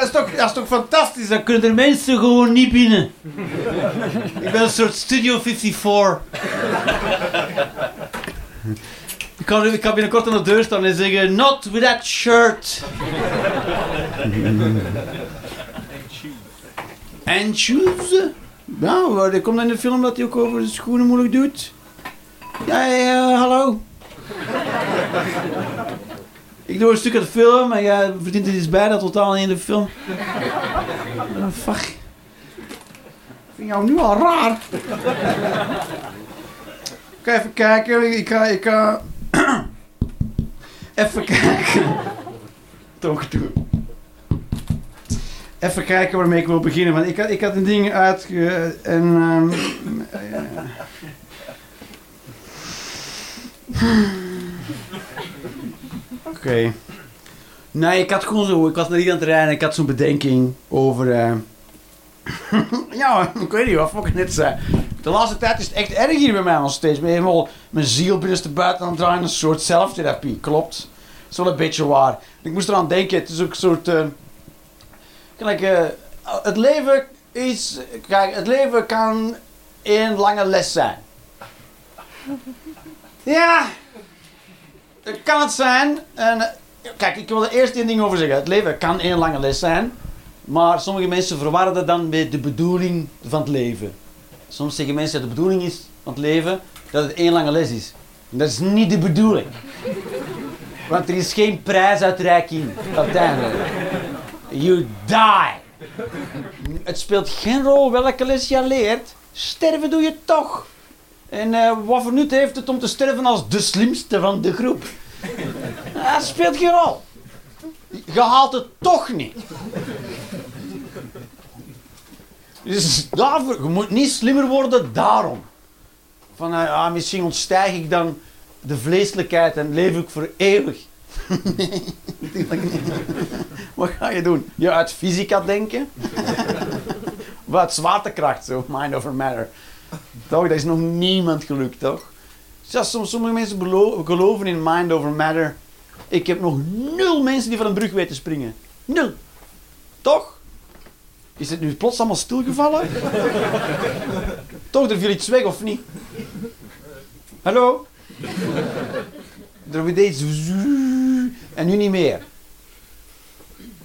Dat is, toch, dat is toch fantastisch? Dan kunnen er mensen gewoon niet binnen. Ik ben een soort Studio 54. Ik kan, ik kan binnenkort aan de deur staan en zeggen: Not with that shirt. En shoes? Nou, er komt in de film dat hij ook over de schoenen moeilijk doet. Ja, ja, hallo. Ik doe een stuk uit de film en jij verdient er iets bij dat totaal niet in de film. Uh, fuck. Ik vind jou nu al raar. Ik ga even kijken. Ik ga, ik ga... even kijken. Toch doen. Even kijken waarmee ik wil beginnen. Want ik had, ik had een ding uitge... En... Um, Oké. Nee, ik had gewoon zo... Ik was naar hier aan het rijden ik had zo'n bedenking over... Uh, ja, ik weet niet wat ik net zei. De laatste tijd is het echt erg hier bij mij nog steeds. Ben helemaal mijn ziel binnenste buiten aan het draaien. Een soort zelftherapie, klopt. Dat is wel een beetje waar. Ik moest eraan denken, het is ook een soort... Kijk, uh, het leven is... Kijk, het leven kan één lange les zijn. Ja, kan het zijn. En, kijk, ik wil er eerst één ding over zeggen. Het leven kan één lange les zijn. Maar sommige mensen verwarren dat dan met de bedoeling van het leven. Soms zeggen mensen dat de bedoeling is van het leven dat het één lange les is. En dat is niet de bedoeling. Want er is geen prijsuitreiking uiteindelijk. You die. Het speelt geen rol welke les je leert. Sterven doe je toch. En uh, wat voor nut heeft het om te sterven als de slimste van de groep? Dat speelt geen rol. Je haalt het toch niet. Dus daarvoor, je moet niet slimmer worden daarom. Van, ah, misschien ontstijg ik dan de vleeselijkheid en leef ik voor eeuwig. nee, Wat ga je doen? Je uit fysica denken? Wat zwaartekracht, zo, mind over matter. Toch, dat is nog niemand gelukt, toch? Zelfs sommige mensen geloven in mind over matter. Ik heb nog nul mensen die van een brug weten springen. Nul. Toch? Is het nu plots allemaal stilgevallen? Toch, er viel iets weg of niet? Hallo? Er wordt iets... En nu niet meer.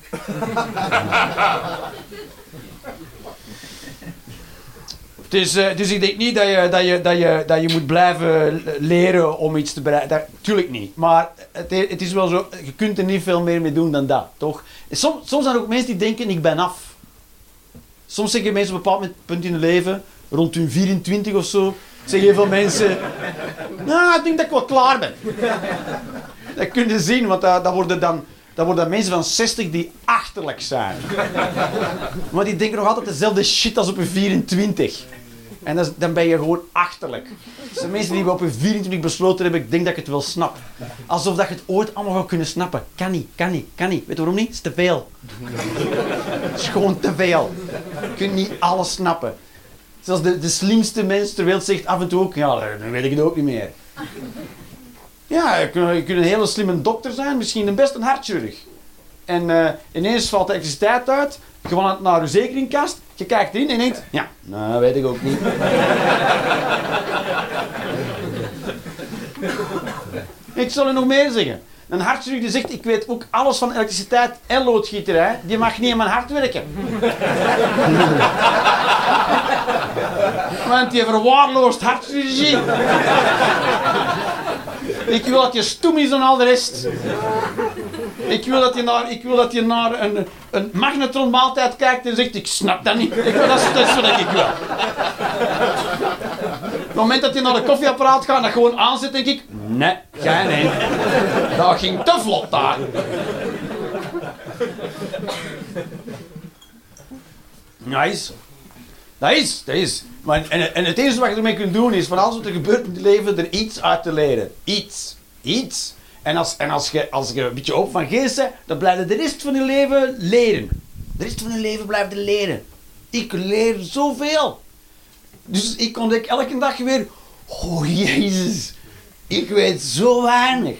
Dus, dus ik denk niet dat je, dat, je, dat, je, dat je moet blijven leren om iets te bereiken. tuurlijk niet. Maar het, het, is wel zo, je kunt er niet veel meer mee doen dan dat, toch? Soms, zijn er ook mensen die denken, ik ben af. Soms zeggen mensen op een bepaald punt in hun leven, rond hun 24 of zo, zeggen heel veel mensen, nou, ik denk dat ik wel klaar ben. Dat kun je zien, want dat, worden dan dat worden mensen van 60 die achterlijk zijn. Maar die denken nog altijd dezelfde shit als op hun 24. En dan ben je gewoon achterlijk. Dat zijn mensen die op hun 24 besloten hebben, ik denk dat ik het wel snap. Alsof dat je het ooit allemaal zou kunnen snappen. Kan niet, kan niet, kan niet. Weet je waarom niet? Het is te veel. Het is gewoon te veel. Je kunt niet alles snappen. Zelfs de, de slimste mens ter wereld zegt af en toe ook, ja, dan weet ik het ook niet meer. Ja, je kunt, een hele slimme dokter zijn, misschien een best een hartchirurg. En uh, ineens valt de elektriciteit uit, je gaat naar je zekeringkast, je kijkt erin en denkt, ja, nou, weet ik ook niet. ik zal er nog meer zeggen. Een hartchirurg die zegt, ik weet ook alles van elektriciteit en loodgieterij, die mag niet in mijn hart werken. Want die verwaarloost hartchirurgie. Ik wil dat je stoem is dan al de rest. Ik wil dat je naar, ik wil dat je naar een, een magnetron maaltijd kijkt en zegt, ik snap dat niet. Ik dat, is, dat wat ik wil. Op het moment dat je naar de koffieapparaat gaat en dat gewoon aanzet, denk ik, nee, jij nee. Dat ging te vlot daar. Nice. Dat is, dat is. Maar, en, en het enige wat je ermee kunt doen is van alles wat er gebeurt in het leven er iets uit te leren. Iets. Iets. En als, en als, je, als je een beetje open van geest bent, dan blijf je de rest van je leven leren. De rest van je leven blijft je leren. Ik leer zoveel. Dus ik ontdek elke dag weer, oh Jezus, ik weet zo weinig.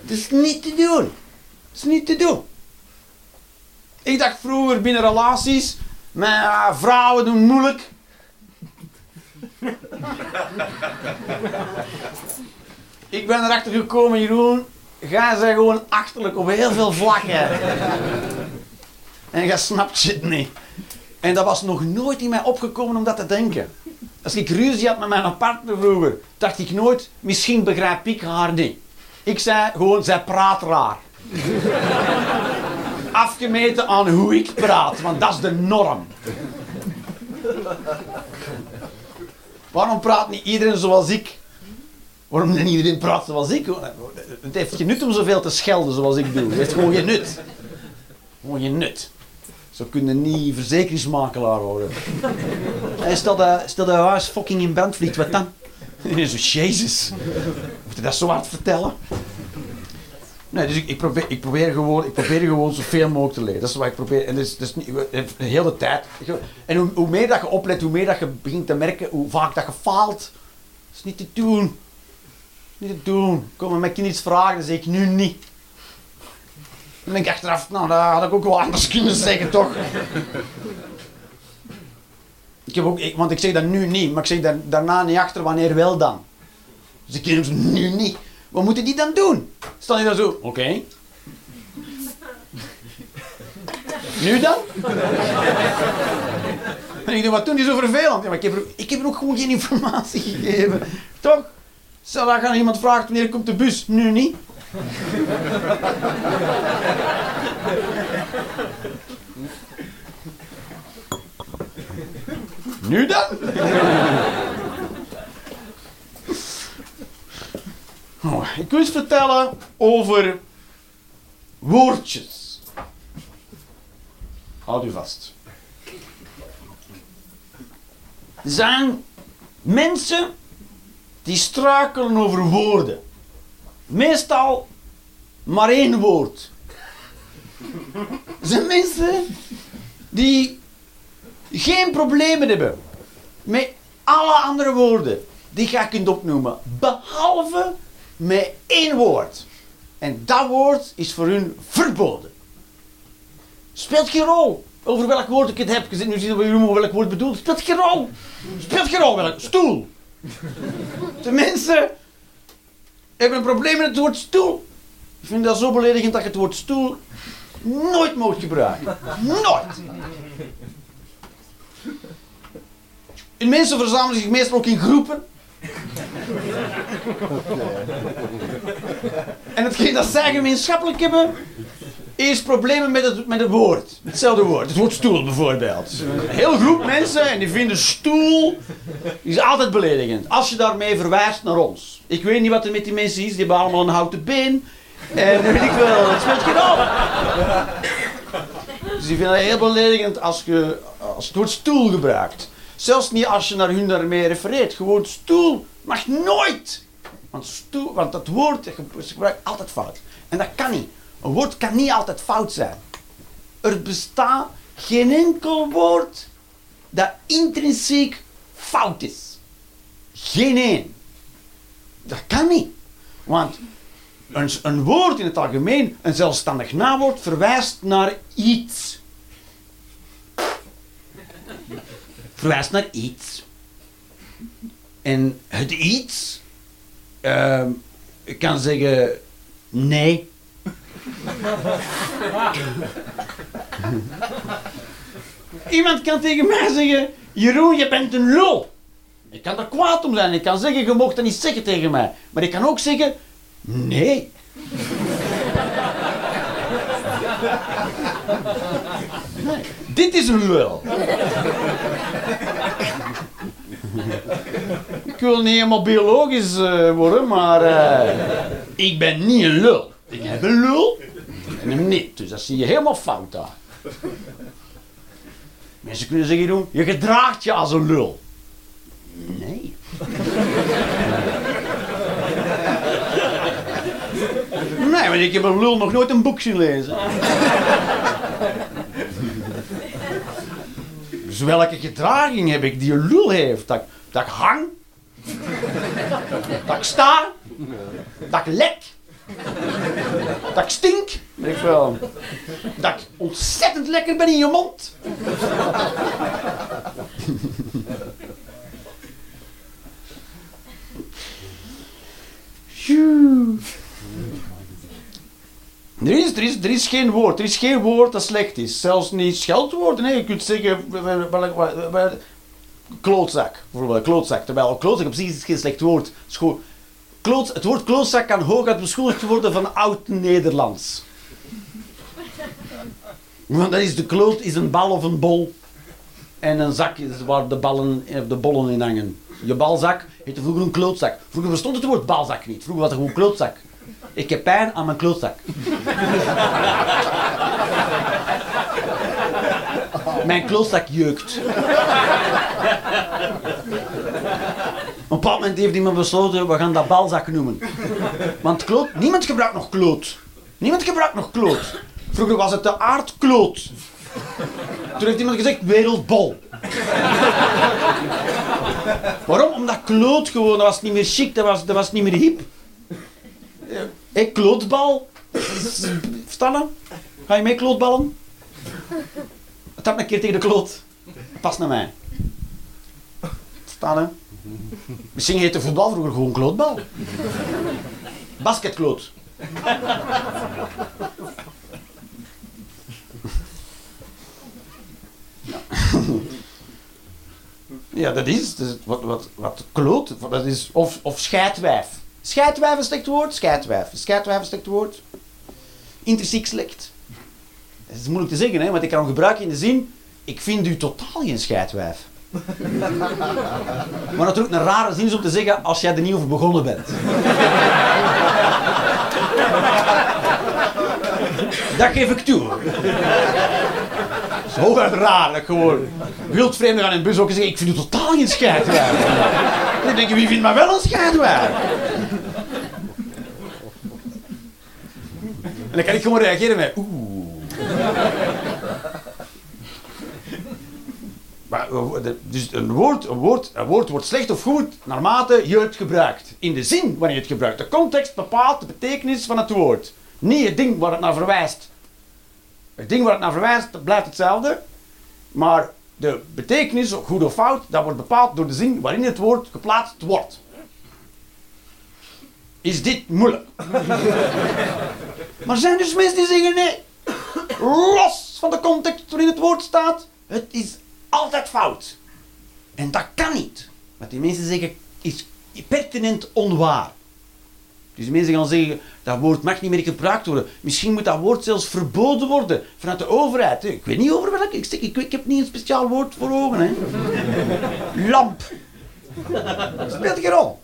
Het is niet te doen. Het is niet te doen. Ik dacht vroeger binnen relaties, met ah, vrouwen doen moeilijk. Ik ben erachter gekomen, Jeroen, jij zijn gewoon achterlijk op heel veel vlakken. en jij snapt shit niet. En dat was nog nooit in mij opgekomen om dat te denken. Als ik ruzie had met mijn partner vroeger, dacht ik nooit, misschien begrijp ik haar niet. Ik zei gewoon, zij praat raar. Afgemeten aan hoe ik praat, want dat is de norm. Waarom praat niet iedereen zoals ik? Waarom niet iedereen praat zoals ik? Het heeft geen nut om zoveel te schelden zoals ik doe. Het heeft gewoon geen nut. Gewoon geen nut. Zo kunnen niet verzekeringsmakelaar worden. stel dat, stel dat huis fucking in brand vliegt, wat dan? Zo, jezus. Moet je dat zo hard vertellen? Nee, dus ik, probeer, ik, probeer gewoon, ik probeer gewoon zoveel mogelijk te leren. Dat is wat ik probeer. En dus, dus niet, de hele tijd. En hoe, hoe, meer dat je oplet, hoe meer dat je begint te merken hoe vaak dat je faalt. Dat is niet te doen. Niet doen. Kom maar met iets vragen, dan zeg ik nu niet. Dan denk ik achteraf, nou, dat had ik ook wel anders kunnen zeggen, toch? ik heb ook, want ik zeg dat nu niet, maar ik zeg daar, daarna niet achter, wanneer wel dan. Dus ik hem nu niet. Wat moeten die dan doen? Staan die dan zo, oké. Nu dan? en ik denk, wat doen die zo vervelend? Ja, maar ik heb, ik heb er ook gewoon geen informatie gegeven. Toch? Stel dat iemand vraagt wanneer komt de bus? Nu niet. nu dan? Oh, ik wil eens vertellen over woordjes. Houd u vast. Zijn mensen die struikelen over woorden. Meestal maar één woord. Er zijn mensen die geen problemen hebben met alle andere woorden die je kunt opnoemen, behalve met één woord. En dat woord is voor hun verboden. Speelt geen rol over welk woord ik het heb. Je zit nu zien we welk woord bedoelt. Speelt geen rol. Speelt geen rol welk. Stoel. De mensen hebben een probleem met het woord stoel. Ik vind dat zo beledigend dat je het woord stoel nooit moet gebruiken. Nooit. En mensen verzamelen zich meestal ook in groepen. En hetgeen dat zij gemeenschappelijk hebben, is problemen met het, met het woord. Hetzelfde woord. Het woord stoel bijvoorbeeld. Een hele groep mensen en die vinden stoel is altijd beledigend. Als je daarmee verwijst naar ons. Ik weet niet wat er met die mensen is. Die hebben allemaal een houten been. En weet ik wel. Het speelt geen op. Dus die vinden het heel beledigend als je als het woord stoel gebruikt. Zelfs niet als je naar hun daarmee refereert. Gewoon stoel mag nooit. Want, stoel, want dat woord gebruikt altijd fout. En dat kan niet. Een woord kan niet altijd fout zijn. Er bestaat geen enkel woord dat intrinsiek fout is. Geen één. Dat kan niet. Want een, woord in het algemeen, een zelfstandig naamwoord, verwijst naar iets. Verwijst naar iets. En het iets uh, kan zeggen nee. Iemand kan tegen mij zeggen: Jeroen, je bent een lul. Ik kan er kwaad om zijn. Ik kan zeggen: Je mocht dat niet zeggen tegen mij. Maar ik kan ook zeggen: Nee. nee. Dit is een lul. ik wil niet helemaal biologisch uh, worden, maar uh, ik ben niet een lul. Ik heb een lul niet. Dus dat zie je helemaal fout daar. Mensen kunnen zeggen, doen, je gedraagt je als een lul. Nee. Nee, want ik heb een lul nog nooit een boek zien lezen. Dus welke gedraging heb ik die een lul heeft? Dat, dat ik hang? dat ik sta? Dat ik lek? Dat ik stink. Weet ik veel. Dat ik ontzettend lekker ben in je mond. Er is, er, is, er is geen woord. Er is geen woord dat slecht is. Zelfs niet scheldwoorden. Nee, je kunt zeggen... wel- wel- wel- wel- Klootzak. Bijvoorbeeld klootzak. Terwijl klootzak op zich is geen slecht woord. Het, is gewoon- het woord klootzak kan hooguit beschuldigd worden van oud-Nederlands. Want dat is de kloot is een bal of een bol. En een zak waar de ballen of de bollen in hangen. Je balzak heette vroeger een klootzak. Vroeger bestond het woord balzak niet. Vroeger was het gewoon klootzak. Ik heb pijn aan mijn klootzak. mijn klootzak jeukt. Op een moment heeft iemand besloten, we gaan dat balzak noemen. Want kloot, niemand gebruikt nog kloot. Niemand gebruikt nog kloot. Vroeger was het de aardkloot. Toen heeft iemand gezegd wereldbol. Waarom? Omdat kloot gewoon, dat was niet meer chic, dat was, dat was niet meer hip. Hé, klootbal. Verstaan je? Ga je mee klootballen? Tap een keer tegen de kloot. Pas naar mij. Verstaan je? Misschien heette voetbal vroeger gewoon klootbal. Basketkloot. Ja, dat is, wat, wat, wat kloot. Dat is, of, of scheidwijf. Scheidwijf is slecht woord. Scheidwijf. Scheidwijf is slecht woord. Intrinsiek slecht. Dat is moeilijk te zeggen, hè, want ik kan hem gebruiken in de zin... Ik vind u totaal geen scheidwijf. Maar natuurlijk een rare zin om te zeggen als jij er niet over begonnen bent. dat geef ik toe. Dat. Dat ik gewoon wildvreemden gaan in de bus ook en zeggen ik vind u totaal geen scheidwijf. Dan denk je, wie vindt mij wel een scheidwijf? En dan kan ik gewoon reageren met oeh. Eh, dus een woord, een, woord, een woord wordt slecht of goed naarmate je het gebruikt. In de zin wanneer je het gebruikt. De context bepaalt de betekenis van het woord. Niet het ding waar het naar verwijst. Het ding waar het naar verwijst, blijft hetzelfde. Maar de betekenis, goed of fout, dat wordt bepaald door de zin waarin het woord geplaatst wordt. Is dit moeilijk? maar zijn dus mensen die zeggen nee. Los van de context waarin het woord staat, het is altijd fout. En dat kan niet. Wat die mensen zeggen is pertinent onwaar. Dus die mensen gaan zeggen, dat woord mag niet meer gebruikt worden. Misschien moet dat woord zelfs verboden worden vanuit de overheid. Ik weet niet over welk. Ik, zeg, ik, ik heb niet een speciaal woord voor ogen. Hè. Lamp. Dat speelt geen rol.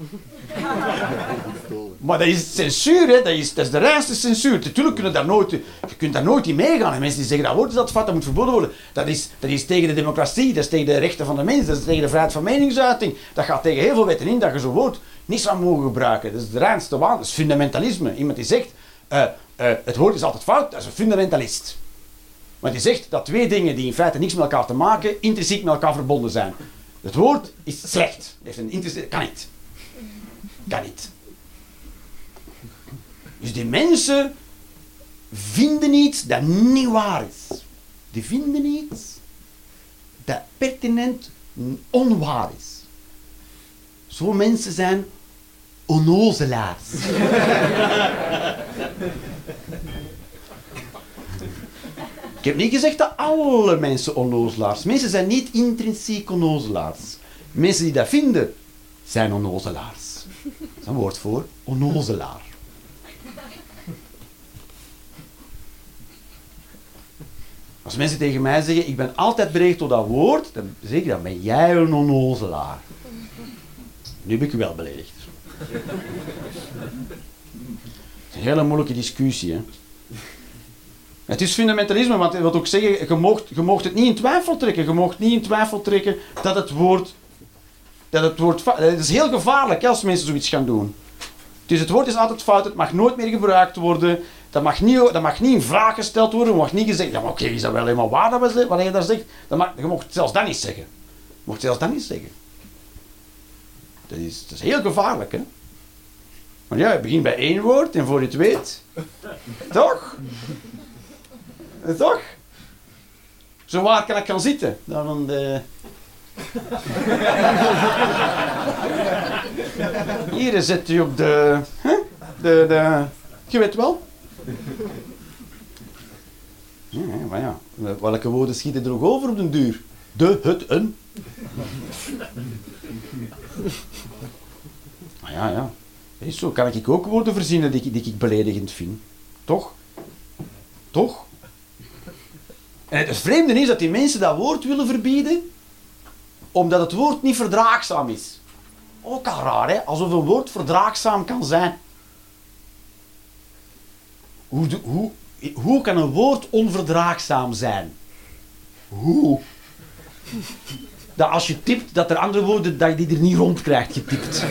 Maar dat is censuur, hè. Dat, is, is de reinste censuur. Natuurlijk kunnen daar nooit, je kunt daar nooit in meegaan. En mensen die zeggen dat woord is dat fout, dat moet verboden worden. Dat is, dat is tegen de democratie, dat is tegen de rechten van de mens, dat is tegen de vrijheid van meningsuiting. Dat gaat tegen heel veel wetten in dat je zo'n woord niet zou mogen gebruiken. Dat is de reinste waan, dat is fundamentalisme. Iemand die zegt, eh, eh, het woord is altijd fout, dat is een fundamentalist. Want die zegt dat twee dingen die in feite niks met elkaar te maken, intrinsiek met elkaar verbonden zijn. Het woord is slecht. Heeft een kan niet. Kan niet. Dus die mensen vinden iets dat niet waar is. Die vinden iets dat pertinent onwaar is. Zo mensen zijn onnozelaars. Ik heb niet gezegd dat alle mensen onnozelaars. Mensen zijn niet intrinsiek onnozelaars. Mensen die dat vinden, zijn onnozelaars. Dat is een woord voor onnozelaar. Als mensen tegen mij zeggen, ik ben altijd bereid tot dat woord, dan zeg ik, dan ben jij een onnozelaar. Nu heb ik wel beledigd. Het is een hele moeilijke discussie. Hè? Het is fundamentalisme, want wil ook zeggen, je moogt, je moogt het niet in twijfel trekken. Je moogt niet in twijfel trekken dat het woord... Dat het, woord is heel gevaarlijk als mensen zoiets gaan doen. Dus het woord is altijd fout, het mag nooit meer gebruikt worden. Dat mag niet, dat mag niet in vraag gesteld worden. Mag niet gezegd, ja oké, is dat wel helemaal waar dat we wat je daar zegt? Dat mag, je mocht zelfs dat niet zeggen. Je mocht zelfs dat niet zeggen. Dat is, dat is heel gevaarlijk, hè. Maar ja, het begint bij één woord en voor je het weet. Toch? Eh, Toch? Zo waar kan ik gaan zitten? Dan de... Hier zit je op de... De, de... Je weet wel. Ja, maar ja, welke woorden schieten er ook over op den duur? De, het, een. Maar ja, ja. Is zo kan ik ook woorden verzinnen die, die ik beledigend vind. Toch? Toch? En het vreemde is dat die mensen dat woord willen verbieden, omdat het woord niet verdraagzaam is. Ook al raar, hè? Alsof een woord verdraagzaam kan zijn. Hoe, hoe, kan een woord onverdraagzaam zijn? Hoe? Dat als je typt, dat er andere woorden, dat je die er niet rond krijgt getypt.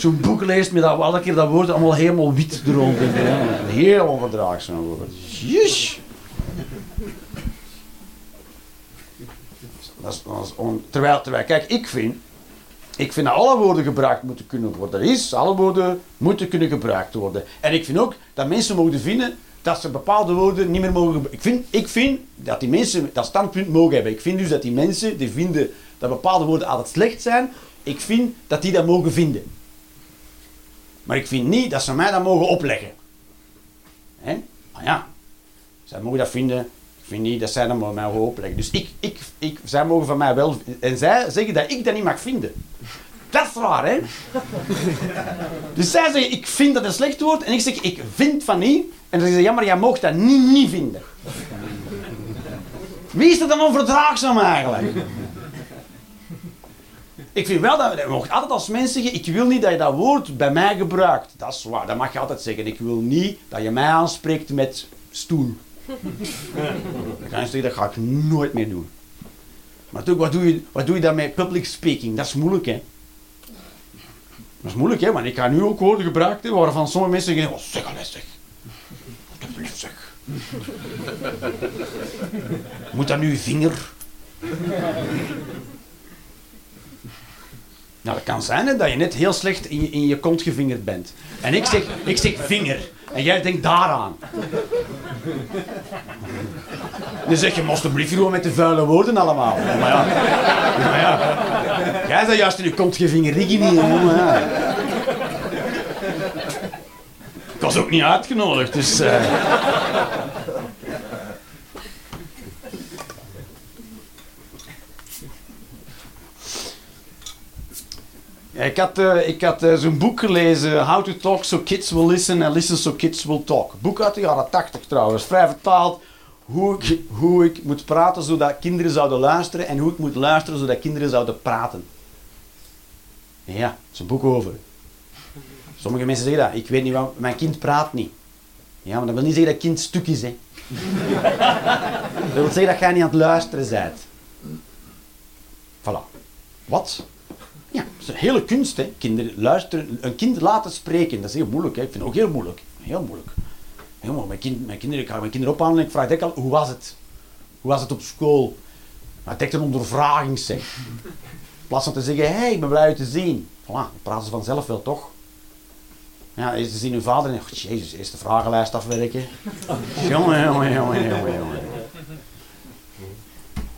Zo'n boek leest met dat elke keer dat woord allemaal helemaal wit er rond. Heel onverdraagzaam woord. On- terwijl, terwijl, kijk, ik vind, ik vind dat alle woorden gebruikt moeten kunnen worden. Dat is, alle woorden moeten kunnen gebruikt worden. En ik vind ook dat mensen mogen vinden dat ze bepaalde woorden niet meer mogen gebruiken. Ik vind, ik vind dat die mensen dat standpunt mogen hebben. Ik vind dus dat die mensen die vinden dat bepaalde woorden altijd slecht zijn, ik vind dat die dat mogen vinden. Maar ik vind niet dat ze mij dat mogen opleggen. Hè? Maar ja, zij mogen dat vinden. Ik vind niet dat zij dat mij mogen opleggen. Dus ik, ik, ik, zij mogen van mij wel... En zij zeggen dat ik dat niet mag vinden. Dat is raar, hè? Dus zij zeggen, ik vind dat een slecht woord. En ik zeg, ik vind van niet. En dan zeggen ze, ja, maar jij mag dat niet, niet vinden. Wie is er dan onverdraagzaam eigenlijk? Ik vind wel dat je mag altijd als mens zeggen: Ik wil niet dat je dat woord bij mij gebruikt. Dat is waar, dat mag je altijd zeggen. Ik wil niet dat je mij aanspreekt met stoel. Dan kan je zeggen: Dat ga ik nooit meer doen. Maar toch, wat doe je, wat doe je dan met public speaking? Dat is moeilijk, hè? Dat is moeilijk, hè? Want ik ga nu ook woorden gebruiken waarvan sommige mensen zeggen: Oh, zeg al eens, zeg. Alsjeblieft, zeg. Moet dat nu vinger? Nou, dat kan zijn hè, dat je net heel slecht in je, in je kont gevingerd bent. En ik zeg, ik zeg vinger. En jij denkt daaraan. Dan zeg je, alsjeblieft gewoon met de vuile woorden allemaal. Maar ja, maar ja. Jij zei juist in je kont gevingerd, ik niet. ja. Ik was ook niet uitgenodigd, dus... eh. Ik had, eh, ik had eh, zo'n boek gelezen, How to Talk So Kids Will Listen and Listen So Kids Will Talk. Boek uit de jaren 80 trouwens, vrij vertaald. Hoe ik, hoe ik moet praten zodat kinderen zouden luisteren en hoe ik moet luisteren zodat kinderen zouden praten. Ja, dat is een boek over. Sommige mensen zeggen dat. Ik weet niet wat, mijn kind praat niet. Ja, maar dat wil niet zeggen dat kind stuk is, hè. Dat wil zeggen dat jij niet aan het luisteren bent. Voilà. Wat? Ja, dat is een hele kunst, hè. Kinderen luisteren, een kind laten spreken, dat is heel moeilijk, hè. Ik vind het ook heel moeilijk. Heel moeilijk. Moeilijk. Mijn, kind, mijn kinderen, ik ga mijn kinderen ophalen en ik vraag direct al, hoe was het? Hoe was het op school? Maar direct een ondervraging, zeg. In plaats van te zeggen, hé, hey, ik ben blij te zien. Voilà, praten ze vanzelf wel, toch? Ja, ze zien hun vader en oh, jezus, eerst de vragenlijst afwerken. jongen, jongen, jongen, jongen, jongen.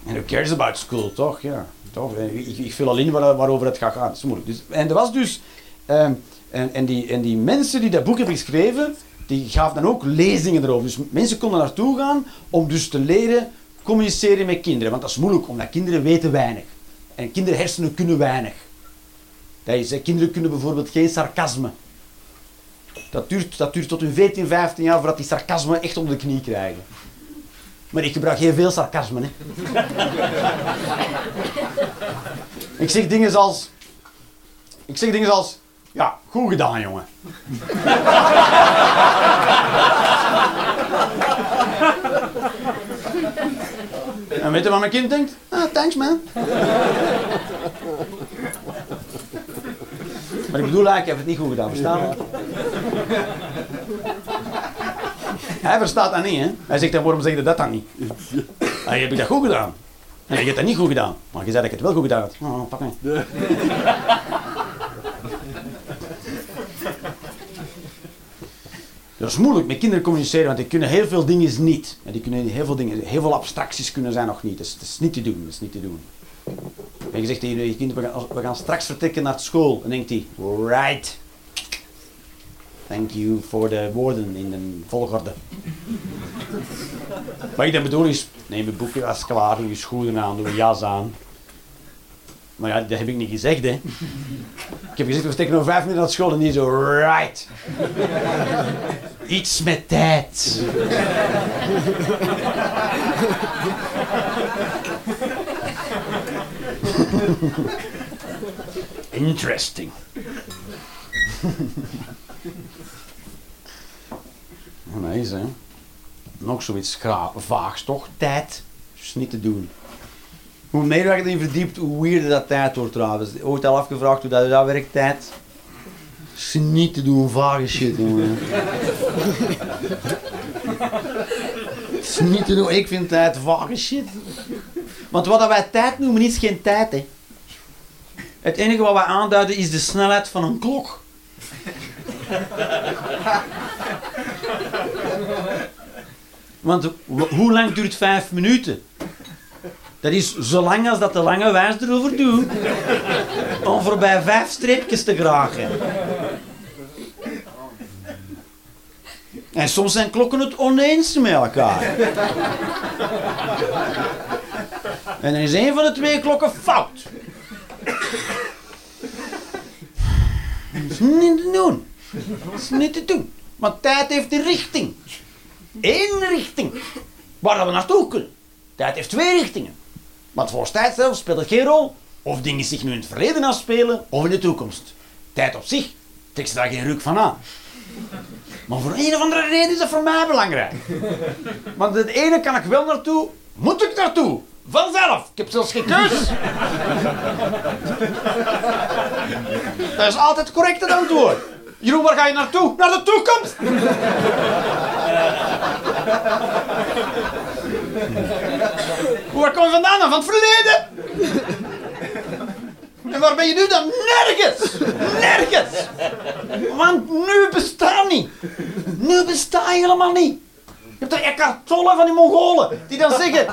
En who cares about school, toch? Ja, toch? Ik, ik vul al in waar, waarover het gaat gaan. Dat moeilijk. Dus, en er was dus... ehm, en, en, die, en die mensen die dat boek hebben geschreven, die gaven dan ook lezingen erover. Dus mensen konden naartoe gaan om dus te leren communiceren met kinderen. Want dat is moeilijk, omdat kinderen weten weinig. En kinderhersenen kunnen weinig. Dat is, kinderen kunnen bijvoorbeeld geen sarcasme. Dat duurt, dat duurt tot hun 14, 15 jaar voordat die sarcasme echt onder de knie krijgen. Maar ik gebruik heel veel sarcasme. Hè. ik zeg dingen als... Ik zeg dingen als... Ja, goed gedaan, jongen. en weet je wat mijn kind denkt? Ah, thanks man. maar ik bedoel eigenlijk, ik heb het niet goed gedaan, verstaan? Hij verstaat dat niet, hè? Hij zegt dan, waarom zeg je dat dan niet? Ah, heb ik dat goed gedaan? En je hebt dat niet goed gedaan. Maar je zei dat ik het wel goed gedaan had. Oh, pak me. Dat is moeilijk met kinderen communiceren, want die kunnen heel veel dingen niet. En die kunnen heel veel dingen, heel veel abstracties kunnen zijn nog niet. Dat is, dat is niet te doen, dat is niet te doen. En je zegt tegen je kind, we gaan, we gaan straks vertrekken naar school. En denkt hij, right. Thank you voor de woorden in de volgorde. Wat ik dan bedoel is, neem je boekje als klaar, doe je schoenen aan, doe je jas aan. Maar ja, dat heb ik niet gezegd, hè. Ik heb gezegd, we vertrekken over vijf minuten naar school en niet zo, right. Iets met tijd. Interesting. Nice, hè? Nog zoiets vaags, toch? Tijd. is niet te doen. Hoe meer je erin verdiept, hoe weirder dat tijd wordt trouwens. Ooit al afgevraagd hoe dat, dat werkt, tijd? is niet te doen, vage shit, jongen. is niet te doen. Ik vind tijd vage shit. Want wat wij tijd noemen, is geen tijd, hè. Het enige wat wij aanduiden is de snelheid van een klok. Want hoe lang duurt vijf minuten? Dat is zo lang als dat de lange wijs erover doet. Om voorbij vijf streepjes te geraken. En soms zijn klokken het oneens met elkaar. En dan is een van de twee klokken fout. Dat is niet te doen. Dat is niet te doen. Want tijd heeft een richting. Eén richting. Waar we naartoe kunnen. Tijd heeft twee richtingen. Want voor tijd zelf speelt het geen rol of dingen zich nu in het verleden afspelen of in de toekomst. Tijd op zich trekt ze daar geen ruk van aan. Maar voor een of andere reden is dat voor mij belangrijk. Want het ene kan ik wel naartoe, moet ik naartoe. Vanzelf. Ik heb zelfs geen keus. Dat is altijd het antwoord. Jeroen, waar ga je naartoe? Naar de toekomst. Waar kom je vandaan? Van het verleden? En waar ben je nu dan? Nergens! Nergens! Want nu bestaat niet. Nu besta je helemaal niet. Je hebt er Eckhart van die Mongolen die dan zeggen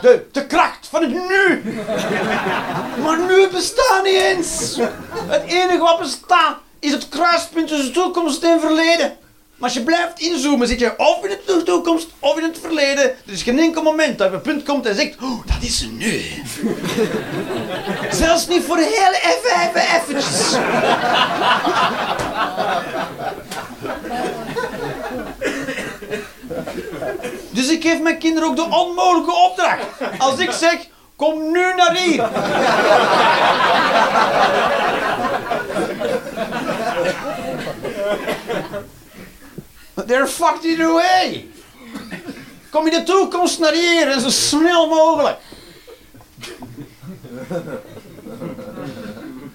de, de kracht van het nu. Maar nu bestaat niet eens. Het enige wat bestaat is het kruispunt tussen toekomst en verleden. Maar als je blijft inzoomen, zit je of in de toekomst of in het verleden. Er is geen enkel moment dat je op een punt komt en zegt, oh, dat is nu. Zelfs niet voor heel even, even, eventjes. Dus ik geef mijn kinderen ook de onmogelijke opdracht. Als ik zeg, kom nu naar hier. They're fucked either way. Kom in de toekomst naar hier en zo snel mogelijk.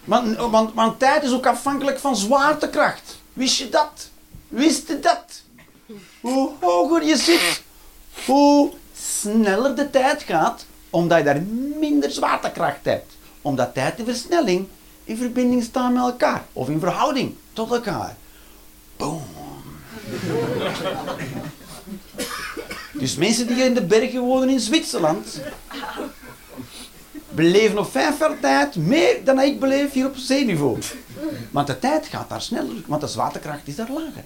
Want, want, want tijd is ook afhankelijk van zwaartekracht. Wist je dat? Wist je dat? Hoe hoger je zit, hoe sneller de tijd gaat, omdat je daar minder zwaartekracht hebt. Omdat tijd en versnelling in verbinding staan met elkaar. Of in verhouding tot elkaar. Boom. Dus mensen die in de bergen wonen in Zwitserland, beleven op vijf jaar tijd meer dan ik beleef hier op zeeniveau. Want de tijd gaat daar sneller, want de zwaartekracht is daar lager.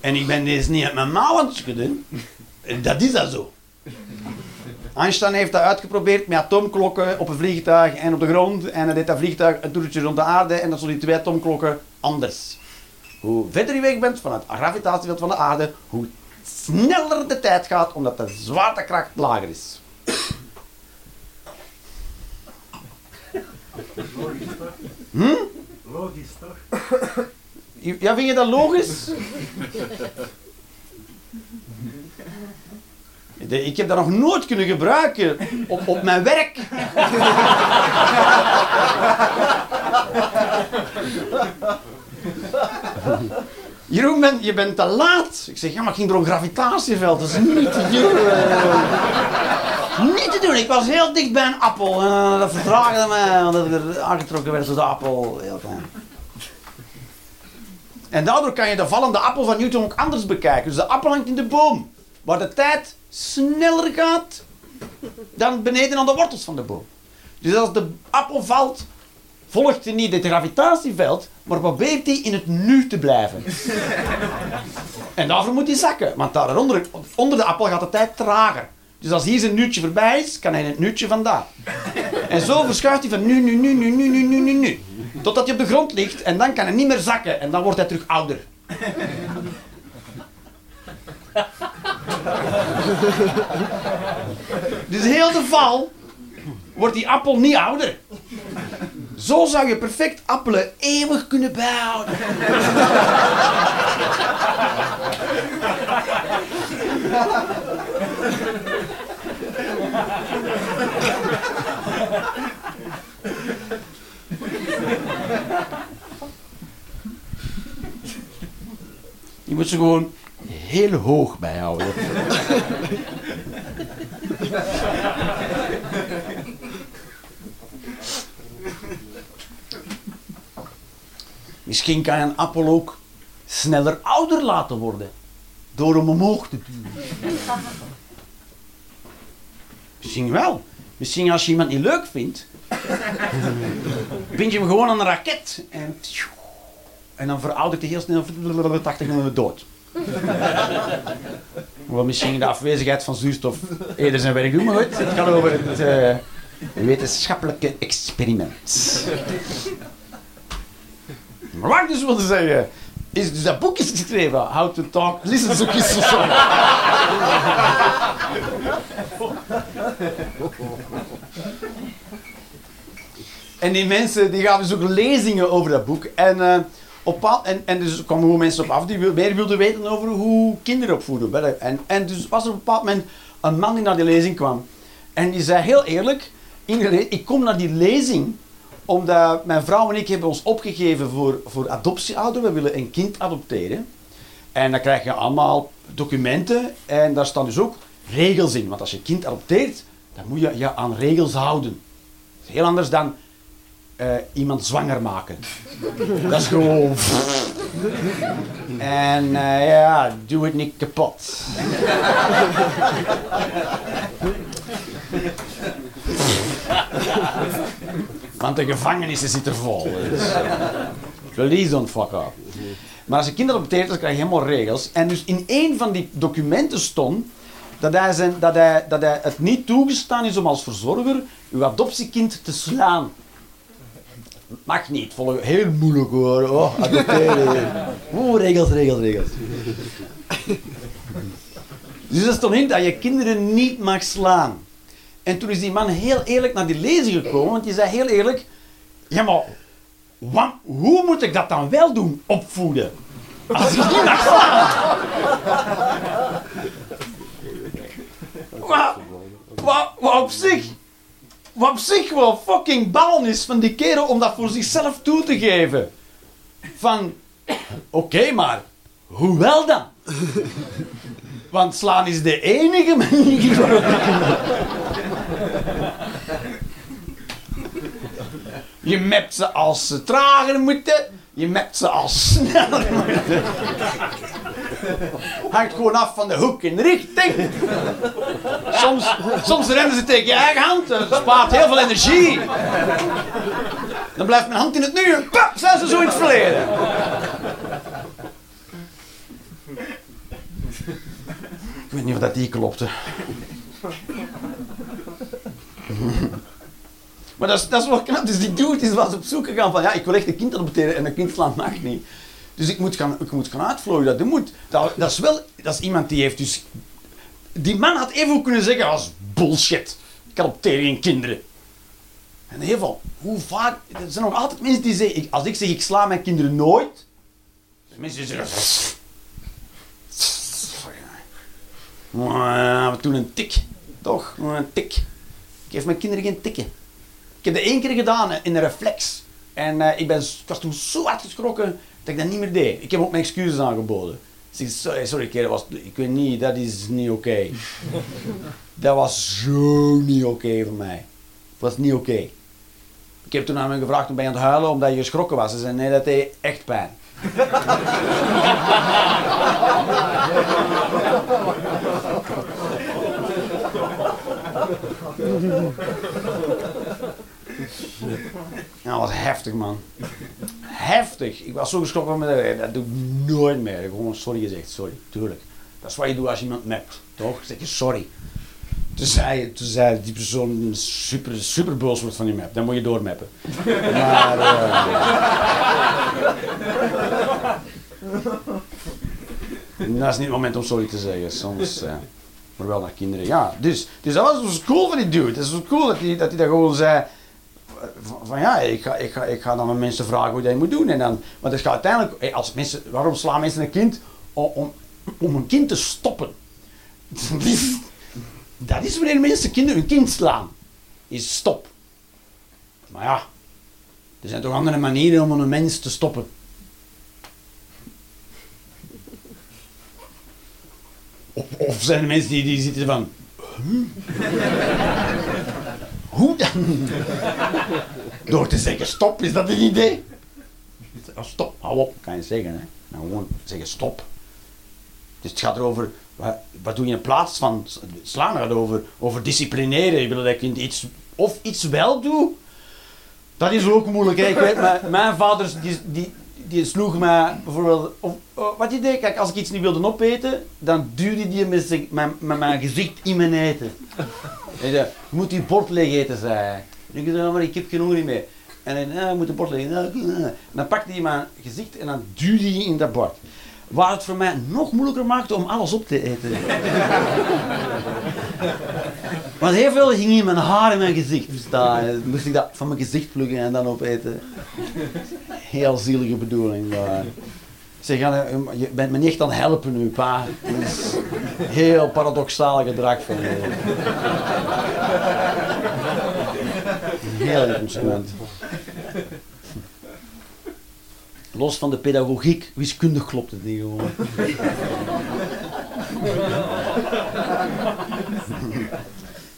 En ik ben deze niet uit mijn mouw aan het. Dat is dat zo. Einstein heeft dat uitgeprobeerd met atoomklokken op een vliegtuig en op de grond. En hij deed dat vliegtuig een toertje rond de aarde en dan stonden die twee atoomklokken anders. Hoe verder je weg bent van het gravitatieveld van de aarde, hoe sneller de tijd gaat, omdat de zwaartekracht lager is. Hm? Logisch toch? Ja, vind je dat logisch? Ik heb dat nog nooit kunnen gebruiken op, op mijn werk. Jeroen, ben, je bent te laat. Ik zeg, ja, maar het ging door een gravitatieveld. Dat is niet te doen. Niet te doen. Ik was heel dicht bij een appel. En uh, dat vertraagde mij, omdat ik er aangetrokken werd door de appel. Heel. En daardoor kan je de vallende appel van Newton ook anders bekijken. Dus de appel hangt in de boom. Waar de tijd sneller gaat dan beneden aan de wortels van de boom. Dus als de appel valt, volgt hij niet het gravitatieveld, maar probeert hij in het nu te blijven. en daarvoor moet hij zakken, want daaronder onder de appel gaat de tijd trager. Dus als hier zijn nuutje voorbij is, kan hij in het nuutje vandaan. En zo verschuift hij van nu, nu, nu, nu, nu, nu, nu, nu. Totdat hij op de grond ligt en dan kan hij niet meer zakken en dan wordt hij terug ouder. dus heel de val wordt die appel niet ouder. Zo zou je perfect appelen eeuwig kunnen bijhouden. Je moet ze gewoon heel hoog bijhouden. Misschien kan je een appel ook sneller ouder laten worden. Door hem omhoog te duwen. Misschien wel. Misschien als je iemand niet leuk vindt, bind je hem gewoon aan een raket. En, en dan veroudert hij heel snel 80 minuten dood. Wat misschien de afwezigheid van zuurstof eerder zijn werk doen, maar goed, het gaat over het uh, wetenschappelijke experiment. Maar wat ik dus wilde zeggen, is dus dat boek is geschreven, How to Talk, Listen to Kiss En die mensen die gaven dus ook lezingen over dat boek. En, uh, op, en, en dus kwamen gewoon mensen op af die meer wilden weten over hoe kinderen opvoeden. En, en dus was er op een bepaald moment een man die naar die lezing kwam. En die zei heel eerlijk, ik kom naar die lezing omdat mijn vrouw en ik hebben ons opgegeven voor, voor adoptieouderen. We willen een kind adopteren. En dan krijg je allemaal documenten en daar staan dus ook regels in. Want als je een kind adopteert, dan moet je je aan regels houden. Dat is heel anders dan uh, iemand zwanger maken. Dat is gewoon... en uh, ja, doe het niet kapot. Want de gevangenissen zitten vol. Dus. Please don't fuck up. Maar als je kinderen adopteert, dan krijg je helemaal regels. En dus in één van die documenten stond dat hij, zijn, dat, hij, dat hij het niet toegestaan is om als verzorger uw adoptiekind te slaan. Mag niet, volgen. Heel moeilijk hoor. Oh, adopteren. Oeh, regels, regels, regels. Dus er stond in dat je kinderen niet mag slaan. En toen is die man heel eerlijk naar die lezing gekomen, want die zei heel eerlijk: Ja, maar wat, hoe moet ik dat dan wel doen? Opvoeden. Als ik niet slaan. wat, wat, wat op zich wat op zich wel fucking bal is van die kerel om dat voor zichzelf toe te geven. Van, oké, maar hoe wel dan? Want slaan is de enige manier Je mept ze als ze trager moeten, je mept ze als sneller moeten. Hangt gewoon af van de hoek en richting. Soms, soms rennen ze tegen je eigen hand. Dat spaart heel veel energie. Dan blijft mijn hand in het nu en pap, zijn ze zo in het verleden. Ik weet niet of dat die klopte. Maar dat is, dat wel knap. Dus die dude is was op zoek gegaan van ja, ik wil echt een kind adopteren en een kind slaan mag niet. Dus ik moet gaan, ik moet gaan uitvlooien. Dat, moet, dat, dat is wel dat is iemand die heeft dus... Die man had even kunnen zeggen als bullshit. Ik adopteer geen kinderen. En heel veel, hoe vaak... Er zijn nog altijd mensen die zeggen... Als ik zeg ik sla mijn kinderen nooit... Mensen die zeggen... We doen een tik. Toch? Een tik. Ik geef mijn kinderen geen tikken. Ik heb dat één keer gedaan in een reflex. En uh, ik, ben, ik was toen zo hard geschrokken dat ik dat niet meer deed. Ik heb ook mijn excuses aangeboden. Ik zeg, sorry, sorry was, ik weet niet, dat is niet oké. Dat was zo niet oké voor mij. Dat was niet oké. Ik heb toen aan hem gevraagd om bij aan het huilen omdat je geschrokken was. Ze zei nee, dat deed echt pijn. Dat was heftig, man. Heftig. Ik was zo geschrokken van me. Dat doe ik nooit meer. Ik heb gewoon sorry gezegd. Sorry, tuurlijk. Dat is wat je doet als iemand mept, toch? Zeg je sorry. Toen zei, toen zei die persoon super, super boos wordt van die map. Dan moet je doormappen. Maar... Uh, dat is niet het moment om sorry te zeggen. Soms... Uh, maar wel naar kinderen. Ja, dus, dus dat was dus cool van die dude. Dat was cool dat hij dat, dat gewoon zei van, ja, ik ga, ik, ga, ik ga dan aan mensen vragen hoe dat moet doen. En dan, want het gaat uiteindelijk, als mensen, waarom slaan mensen een kind? Om, om, om een kind te stoppen. Dat is wanneer mensen kinderen hun kind slaan. Is stop. Maar ja, er zijn toch andere manieren om een mens te stoppen. Of, zijn er mensen die, die zitten van... Hoe dan? Door te zeggen stop, is dat een idee? Stop, hou op, kan je zeggen. Hè? Nou, gewoon zeggen stop. Dus het gaat erover, wat, wat doe je in plaats van slaan? Het gaat over, over disciplineren. Je wil dat ik iets, of iets wel doe. Dat is ook moeilijk. Hè? Ik weet, mijn, mijn vaders die, die, die sloeg mij bijvoorbeeld. Oh, wat je deed, kijk, als ik iets niet wilde opeten, dan duwde die met, met, mijn gezicht in mijn eten. En zei, moet die bord leeg eten, zei hij. Ik zei, maar ik heb geen honger meer. En hij zei, je moet de bord leeg eten. En dan pakte hij mijn gezicht en dan duwde hij in dat bord. Waar het voor mij nog moeilijker maakte om alles op te eten. Want heel veel ging in mijn haar in mijn gezicht. Dus moest ik dat van mijn gezicht plukken en dan opeten. Heel zielige bedoeling. Maar... Ze gaan, je bent me niet echt aan het helpen nu, pa. Dat is heel paradoxaal gedrag van je. Heel inconsequent. Los van de pedagogiek, wiskundig klopt het niet gewoon.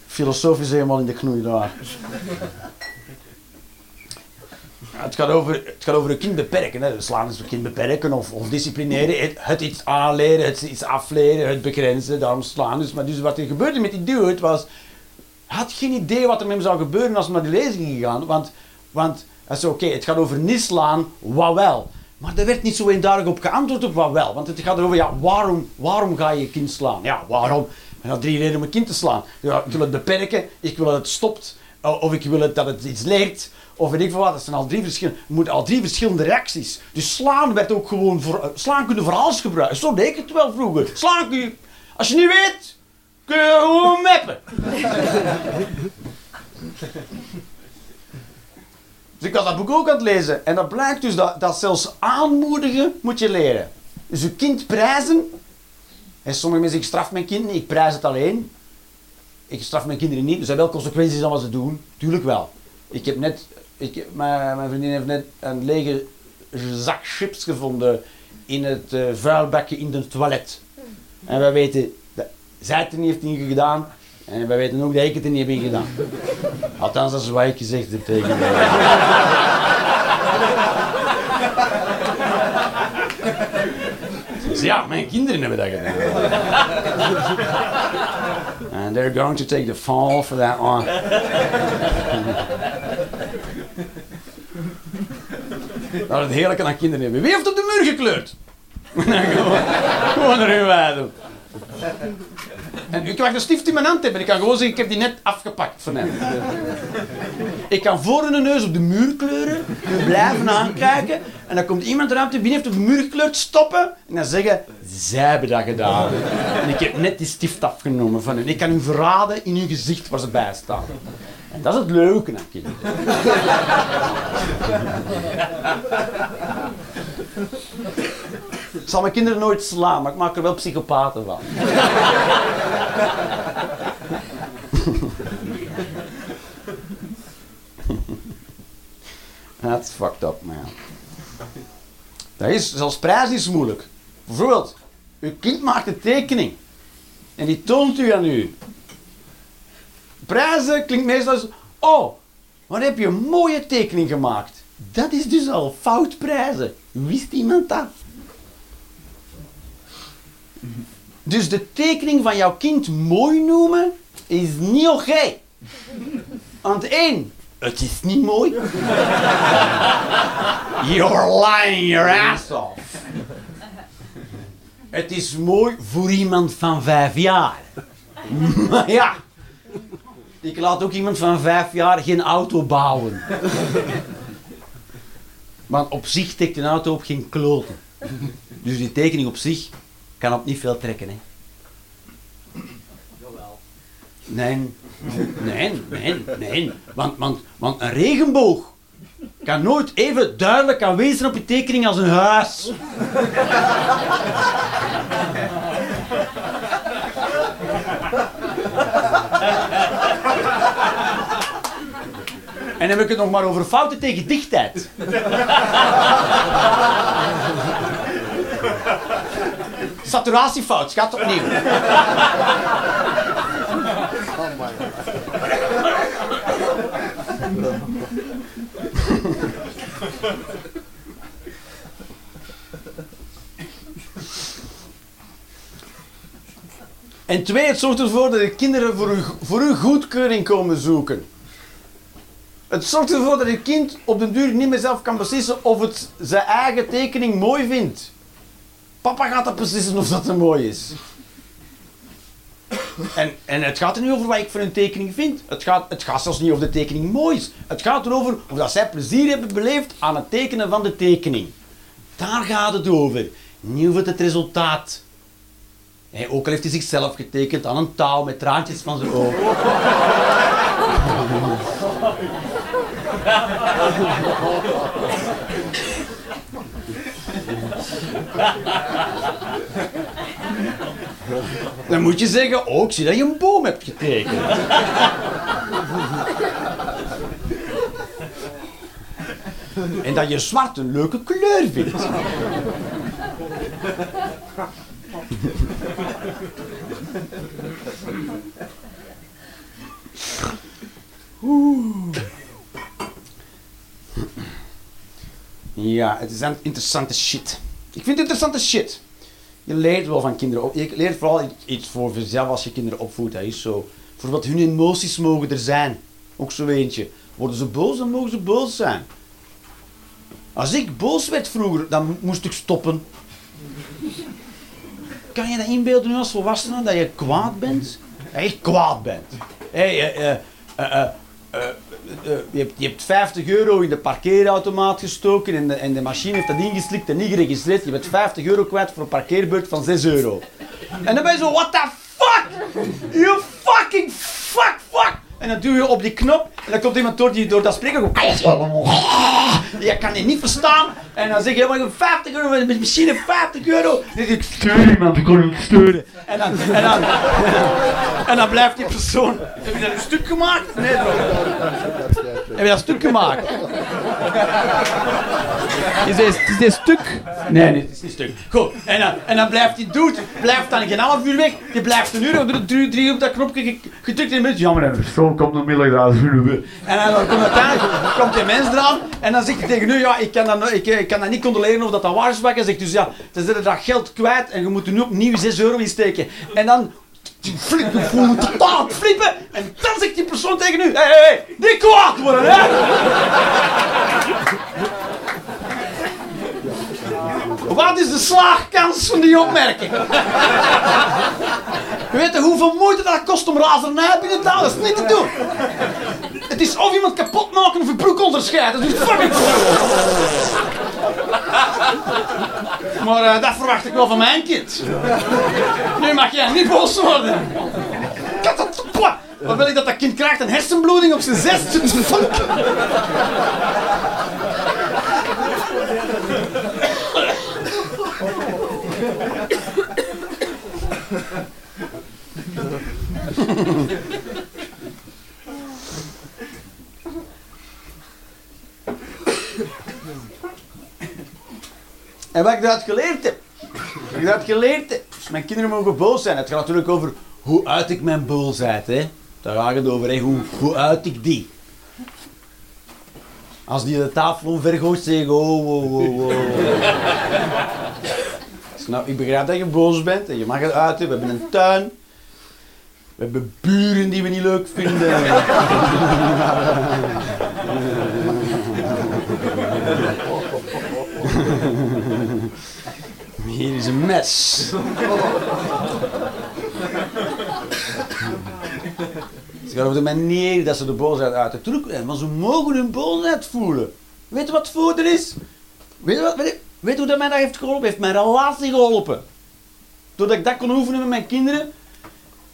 Filosofisch helemaal in de knoei daar. Het gaat, over, het gaat over een kind beperken. Hè. Slaan is een kind beperken of, of disciplineren. Het, het, iets aanleren, het iets afleren, het begrenzen. Daarom slaan. Dus, maar dus wat er gebeurde met die dude was... Had geen idee wat er met hem zou gebeuren als hij naar die lezing gegaan. Want, want hij zei, oké, het gaat over niet slaan, wat wel. Maar er werd niet zo eenduidig op geantwoord op wat wel. Want het gaat erover, ja, waarom, waarom ga je je kind slaan? Ja, waarom? En had drie redenen om een kind te slaan. Ja, ik wil het beperken, ik wil dat het stopt, of ik wil dat het iets leert, of weet ik veel wat. Dat zijn al drie verschillende, moet al drie verschillende reacties. Dus slaan werd ook gewoon, voor, slaan kun je voor alles gebruiken. Zo deed ik het wel vroeger. Slaan kun je, als je niet weet, kun je gewoon meppen. Dus ik was dat boek ook aan het lezen. En dat blijkt dus dat, dat zelfs aanmoedigen moet je leren. Dus je kind prijzen. En sommige mensen, ik straf mijn kind ik prijs het alleen. Ik straf mijn kinderen niet. Er zijn wel consequenties aan wat ze doen. Tuurlijk wel. Ik heb net, ik, mijn, vriendin heeft net een lege zak chips gevonden in het uh, vuilbakje in het toilet. En wij weten, zij het er niet heeft gedaan. En wij weten ook dat ik het er niet heb gedaan. Althans, dat is wat ik gezegd tegen mij. Ja, mijn kinderen hebben dat gedaan. And they're going to take the fall for that one. Dat het heerlijke aan kinderen hebben. Wie heeft op de muur gekleurd? gewoon, gewoon erin. En ik mag de stift in mijn hand hebben. Ik kan gewoon zeggen, ik heb die net afgepakt van hem. Ik kan voor hun neus op de muur kleuren. Blijven aankijken. En dan komt iemand eruit die binnen heeft op de muur gekleurd. Stoppen. En dan zeggen, zij hebben dat gedaan. En ik heb net die stift afgenomen van hen. Ik kan u verraden in hun gezicht waar ze bij staan. En dat is het leuke aan. Ik zal mijn kinderen nooit slaan, maar ik maak er wel psychopaten van. That's fucked up, man. Dat is, zelfs prijs is moeilijk. Bijvoorbeeld, uw kind maakt een tekening. En die toont u aan u. prijzen klinkt meestal als... Oh, wat heb je een mooie tekening gemaakt. Dat is dus al fout prijzen. Wist iemand dat? Dus de tekening van jouw kind mooi noemen is niet oké. Want één, het is niet mooi. You're lying your ass off. Het is mooi voor iemand van vijf jaar. Maar ja, ik laat ook iemand van vijf jaar geen auto bouwen. Want op zich tikt een auto op geen kloten. Dus die tekening op zich kan op niet veel trekken. Hè. Nee, nee, nee, nee. Want, want, want een regenboog kan nooit even duidelijk aanwezig op je tekening als een huis. En dan heb ik het nog maar over fouten tegen dichtheid. Saturatiefout, gaat opnieuw. En twee, het zorgt ervoor dat de kinderen voor hun, voor hun goedkeuring komen zoeken. Het zorgt ervoor dat je kind op den duur niet meer zelf kan beslissen of het zijn eigen tekening mooi vindt. Papa gaat dat beslissen of dat er mooi is. En, en het gaat er niet over wat ik van een tekening vind. Het gaat, het gaat zelfs niet of de tekening mooi is. Het gaat erover of dat zij plezier hebben beleefd aan het tekenen van de tekening. Daar gaat het over. Niet over het resultaat. Ook al heeft hij zichzelf getekend aan een touw met traantjes van zijn ogen. Dan moet je zeggen, oh, ik zie dat je een boom hebt getekend. en dat je zwart een leuke kleur vindt. Oeh. Ja, het is een interessante shit. Ik vind het interessante shit. Je leert wel van kinderen op. Je leert vooral iets voor jezelf als je kinderen opvoedt. Dat is zo. Voor wat hun emoties mogen er zijn. Ook zo eentje. Worden ze boos, dan mogen ze boos zijn. Als ik boos werd vroeger, dan moest ik stoppen. Kan je dat inbeelden nu als volwassene, dat je kwaad bent? Echt kwaad bent. Hey, uh, uh, je, hebt, je, hebt, 50 euro in de parkeerautomaat gestoken en de, en de machine heeft dat ingeslikt en niet geregistreerd. Je bent 50 euro kwijt voor een parkeerbeurt van 6 euro. En dan ben je zo, what the fuck? You fucking fuck, fuck! En dan duw je op die knop en dan komt iemand door, die, door dat spreker. Je kan die niet verstaan. En dan zeg je, maar 50 euro met machine 50 euro. Dan zeg ik, stuur iemand, ik kon niet sturen. En dan, en, dan, en dan blijft die persoon. Heb je dat een stuk gemaakt? Nee, bro. Heb je dat stuk gemaakt? Is dit, is dit stuk? Nee, nee, het is niet stuk. Goed. En dan, en dan blijft die dude, blijft dan geen half uur weg. Die blijft een uur drie, drie op dat knopje gedrukt en mensen, jammer, de persoon komt nog middag En dan komt uiteindelijk komt die mens eraan en dan zegt hij tegen u, ja, ik kan dat, ik, ik kan dat niet controleren of dat dat waar is. Hij zegt dus ja, dan zit dat geld kwijt en je moet er nu opnieuw 6 euro insteken. En dan flip, ik voel me totaal flippen. En dan zegt die persoon tegen u, hé, hé, niet kwaad worden, hè. Wat is de slaagkans van die opmerking? Weet je hoeveel moeite dat kost om razernij binnen te halen? Dat is niet te doen. Het is of iemand kapot maken of een broek onderscheiden. Dus fucking... Maar uh, dat verwacht ik wel van mijn kind. Nu mag jij niet boos worden. Wat wil ik dat dat kind krijgt? Een hersenbloeding op zijn zesde? En wat ik eruit geleerd heb. Wat ik eruit geleerd heb. Mijn kinderen mogen boos zijn. Het gaat natuurlijk over hoe uit ik mijn boosheid. Hè? Daar gaat het over, hè. Hoe, hoe uit ik die? Als die de tafel omvergooit, zeg ik, oh, oh, oh, oh. Snap, ik begrijp dat je boos bent en je mag het uiten. We hebben een tuin. We hebben buren die we niet leuk vinden. Hier is een mes. Het gaat over de manier dat ze de boosheid uiten. Terug, maar ze mogen hun boosheid voelen. Weet je wat het voordeel is? Weet je, wat, weet hoe dat mij dat heeft geholpen? Heeft mijn relatie geholpen. Doordat ik dat kon oefenen met mijn kinderen,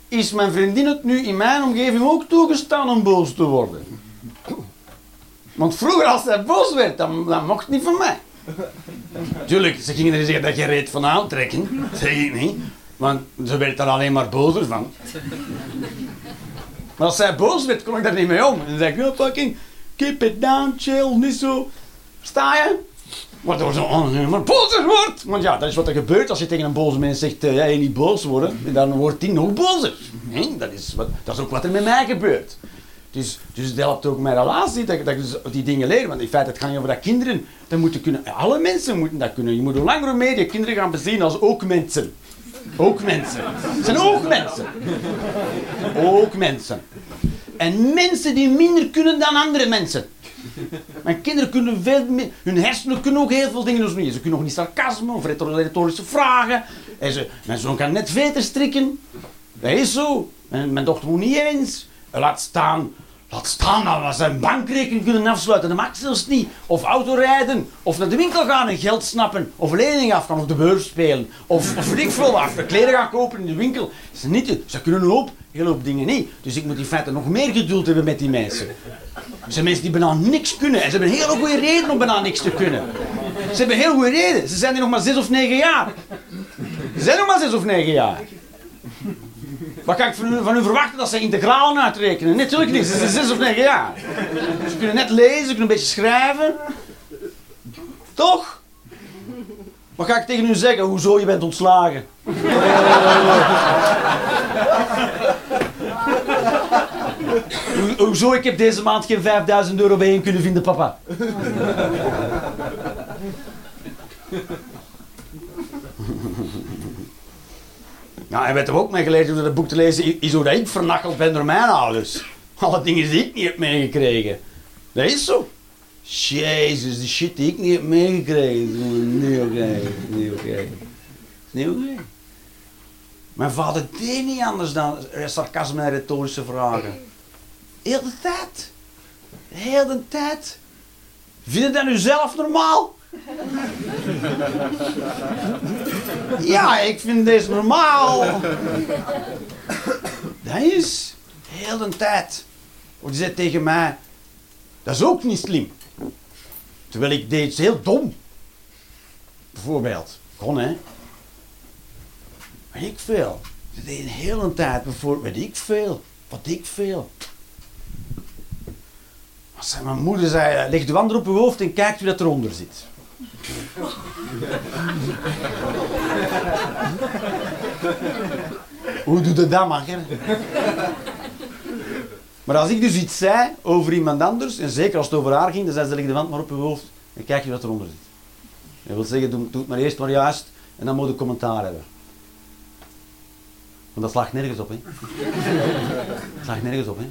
is mijn vriendin het nu in mijn omgeving ook toegestaan om boos te worden. Want vroeger als zij boos werd, dan, mocht het niet van mij. Tuurlijk, ze gingen er zeggen dat je reed van aantrekken. Zeg ik niet. Want ze werd er alleen maar bozer van. Maar als zij boos werd, kon ik daar niet mee om. En dan zei ik, oh, fucking, keep it down, chill, niet zo. Sta je? Waardoor ze maar bozer wordt. Want ja, dat is wat er gebeurt als je tegen een boze mens zegt, uh, jij niet boos worden. Dan wordt hij nog bozer. Nee, dat, is wat, dat ook wat er met mij gebeurt. Dus, dus het helpt ook mijn relatie, dat, dat ik die dingen leer. Want in feite, het gaat niet over dat kinderen dat moeten kunnen. Alle mensen moeten dat kunnen. Je moet hoe langer hoe meer je kinderen gaan bezien als ook mensen. Ook mensen. Het zijn ook mensen. Ook mensen. En mensen die minder kunnen dan andere mensen. Mijn kinderen kunnen veel meer, hun hersenen kunnen ook heel veel dingen doen. Ze kunnen nog niet sarcasme of retorische vragen. En ze, mijn zoon kan net veter strikken. Dat is zo. En mijn dochter moet niet eens. Laat staan Laat staan dat we zijn bankrekening kunnen afsluiten. Dat mag zelfs niet. Of autorijden. Of naar de winkel gaan en geld snappen. Of lening afgaan. Of de beurs spelen. Of, of ik veel af. Kleren gaan kopen in de winkel. Ze, niet, ze kunnen een hoop, heel hoop dingen niet. Dus ik moet in feite nog meer geduld hebben met die mensen. Er zijn mensen die bijna niks kunnen. En ze hebben een hele goede reden om bijna niks te kunnen. Ze hebben heel goede reden. Ze zijn er nog maar zes of negen jaar. Ze zijn nog maar zes of negen jaar. Wat kan ik van u verwachten dat ze integralen uitrekenen? Natuurlijk niet, ze zijn zes of negen jaar. Ze kunnen net lezen, ze kunnen een beetje schrijven. Toch? Wat ga ik tegen u zeggen? Hoezo je bent ontslagen? Hoezo ik heb deze maand geen 5000 euro bijeen kunnen vinden, papa? Ja, en we hebben ook mee geleerd door het boek te lezen, is hoe dat ik vernacheld ben door mijn ouders. Alle dingen die ik niet heb meegekregen. Dat is zo. Jezus, die shit die ik niet heb meegekregen. Niet oké, niet oké. Niet oké. Mijn vader deed niet anders dan sarcasme en retorische vragen. Heel de tijd. Heel de tijd. Vind je dat nu zelf normaal? Ja, ik vind deze normaal. Dat is heel de tijd. Of die zei tegen mij, dat is ook niet slim. Terwijl ik deed iets heel dom. Bijvoorbeeld, kon hè. Weet ik veel. Ze deed een hele tijd bijvoorbeeld, weet ik veel. Wat ik veel. Mijn moeder zei, leg de wander op uw hoofd en kijkt wie dat eronder zit. Hoe doe je dat, man? Maar als ik dus iets zei over iemand anders, en zeker als het over haar ging, dan zei ze, leg de wand maar op je hoofd en kijk je wat eronder zit. Dat wil zeggen, doe, doe het maar eerst maar juist en dan moet je commentaar hebben. Want dat slaagt nergens op, hè. Dat slaagt nergens op, hè.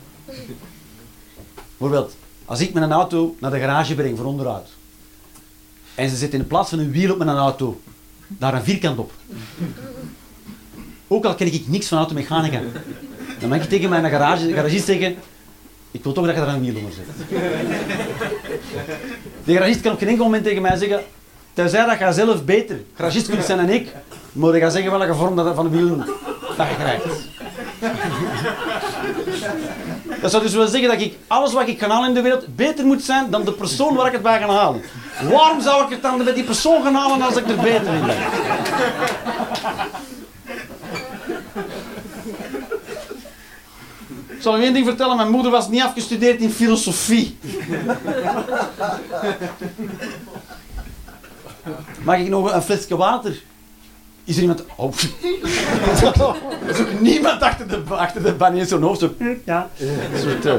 Bijvoorbeeld, als ik een auto naar de garage breng voor onderhoud, en ze zit in plaats van een wiel op mijn auto daar een vierkant op. Ook al ken ik niks van automechanica. Dan mag ik tegen mijn garage, garagist zeggen, ik wil toch dat je daar een wiel onder zet. De garagist kan op geen enkel moment tegen mij zeggen, tenzij dat zelf beter garagist kunt zijn dan ik, moet je gaan zeggen welke vorm dat van een wiel dat je krijgt. Dat zou dus willen zeggen dat ik alles wat ik kan halen in de wereld beter moet zijn dan de persoon waar ik het bij ga halen. Waarom zou ik het dan met die persoon gaan halen als ik er beter in ben? Ik zal u één ding vertellen. Mijn moeder was niet afgestudeerd in filosofie. Mag ik nog een flesje water? Is er iemand... Oh. er is ook niemand achter de, achter de bank in zo'n hoofd. Zo, ja. Een soort uh,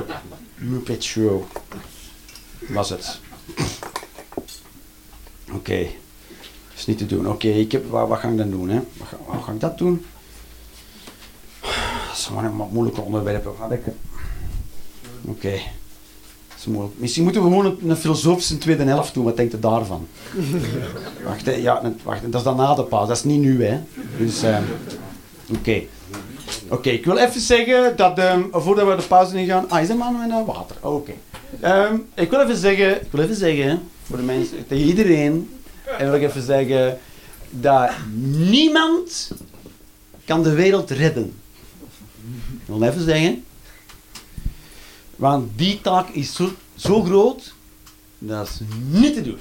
Muppet Show. Was het. Oké. is niet te doen. Oké, ik heb, wat, wat ga ik dan doen? Hè? Wat, ga, wat ga ik dat doen? Dat zijn maar moeilijke onderwerpen. Oké. Misschien moeten we gewoon een, een filosofische tweede helft doen. Wat denkt u daarvan? wacht, hè. ja, een- wacht, dat is dan na de pauze. Dat is niet nu, hè. Dus, eh, oké. Oké, ik wil even zeggen dat, ehm, voordat we de pauze ingaan... Ah, is er man met een water? Oh, Oké. Ehm, ik wil even zeggen, ik wil even zeggen, voor de mensen, tegen iedereen, en wil ik even zeggen, dat niemand kan de wereld redden. Ik wil even zeggen, want die taak is zo, groot, dat is niet te doen.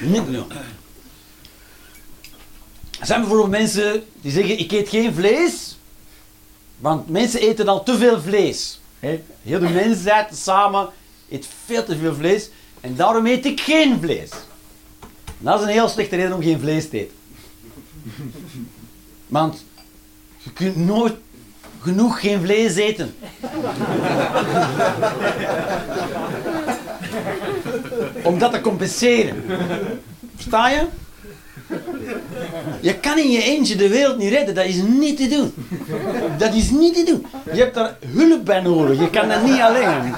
niet te doen. Er zijn bijvoorbeeld mensen die zeggen, ik eet geen vlees, want mensen eten al te veel vlees. Heel de mensheid samen eet veel te veel vlees en daarom eet ik geen vlees. Dat is een heel slechte reden om geen vlees te eten. Want je kunt nooit genoeg geen vlees eten. Om dat te compenseren. Versta je? Je kan in je eentje de wereld niet redden, dat is niet te doen. Dat is niet te doen. Je hebt daar hulp bij nodig, je kan dat niet alleen.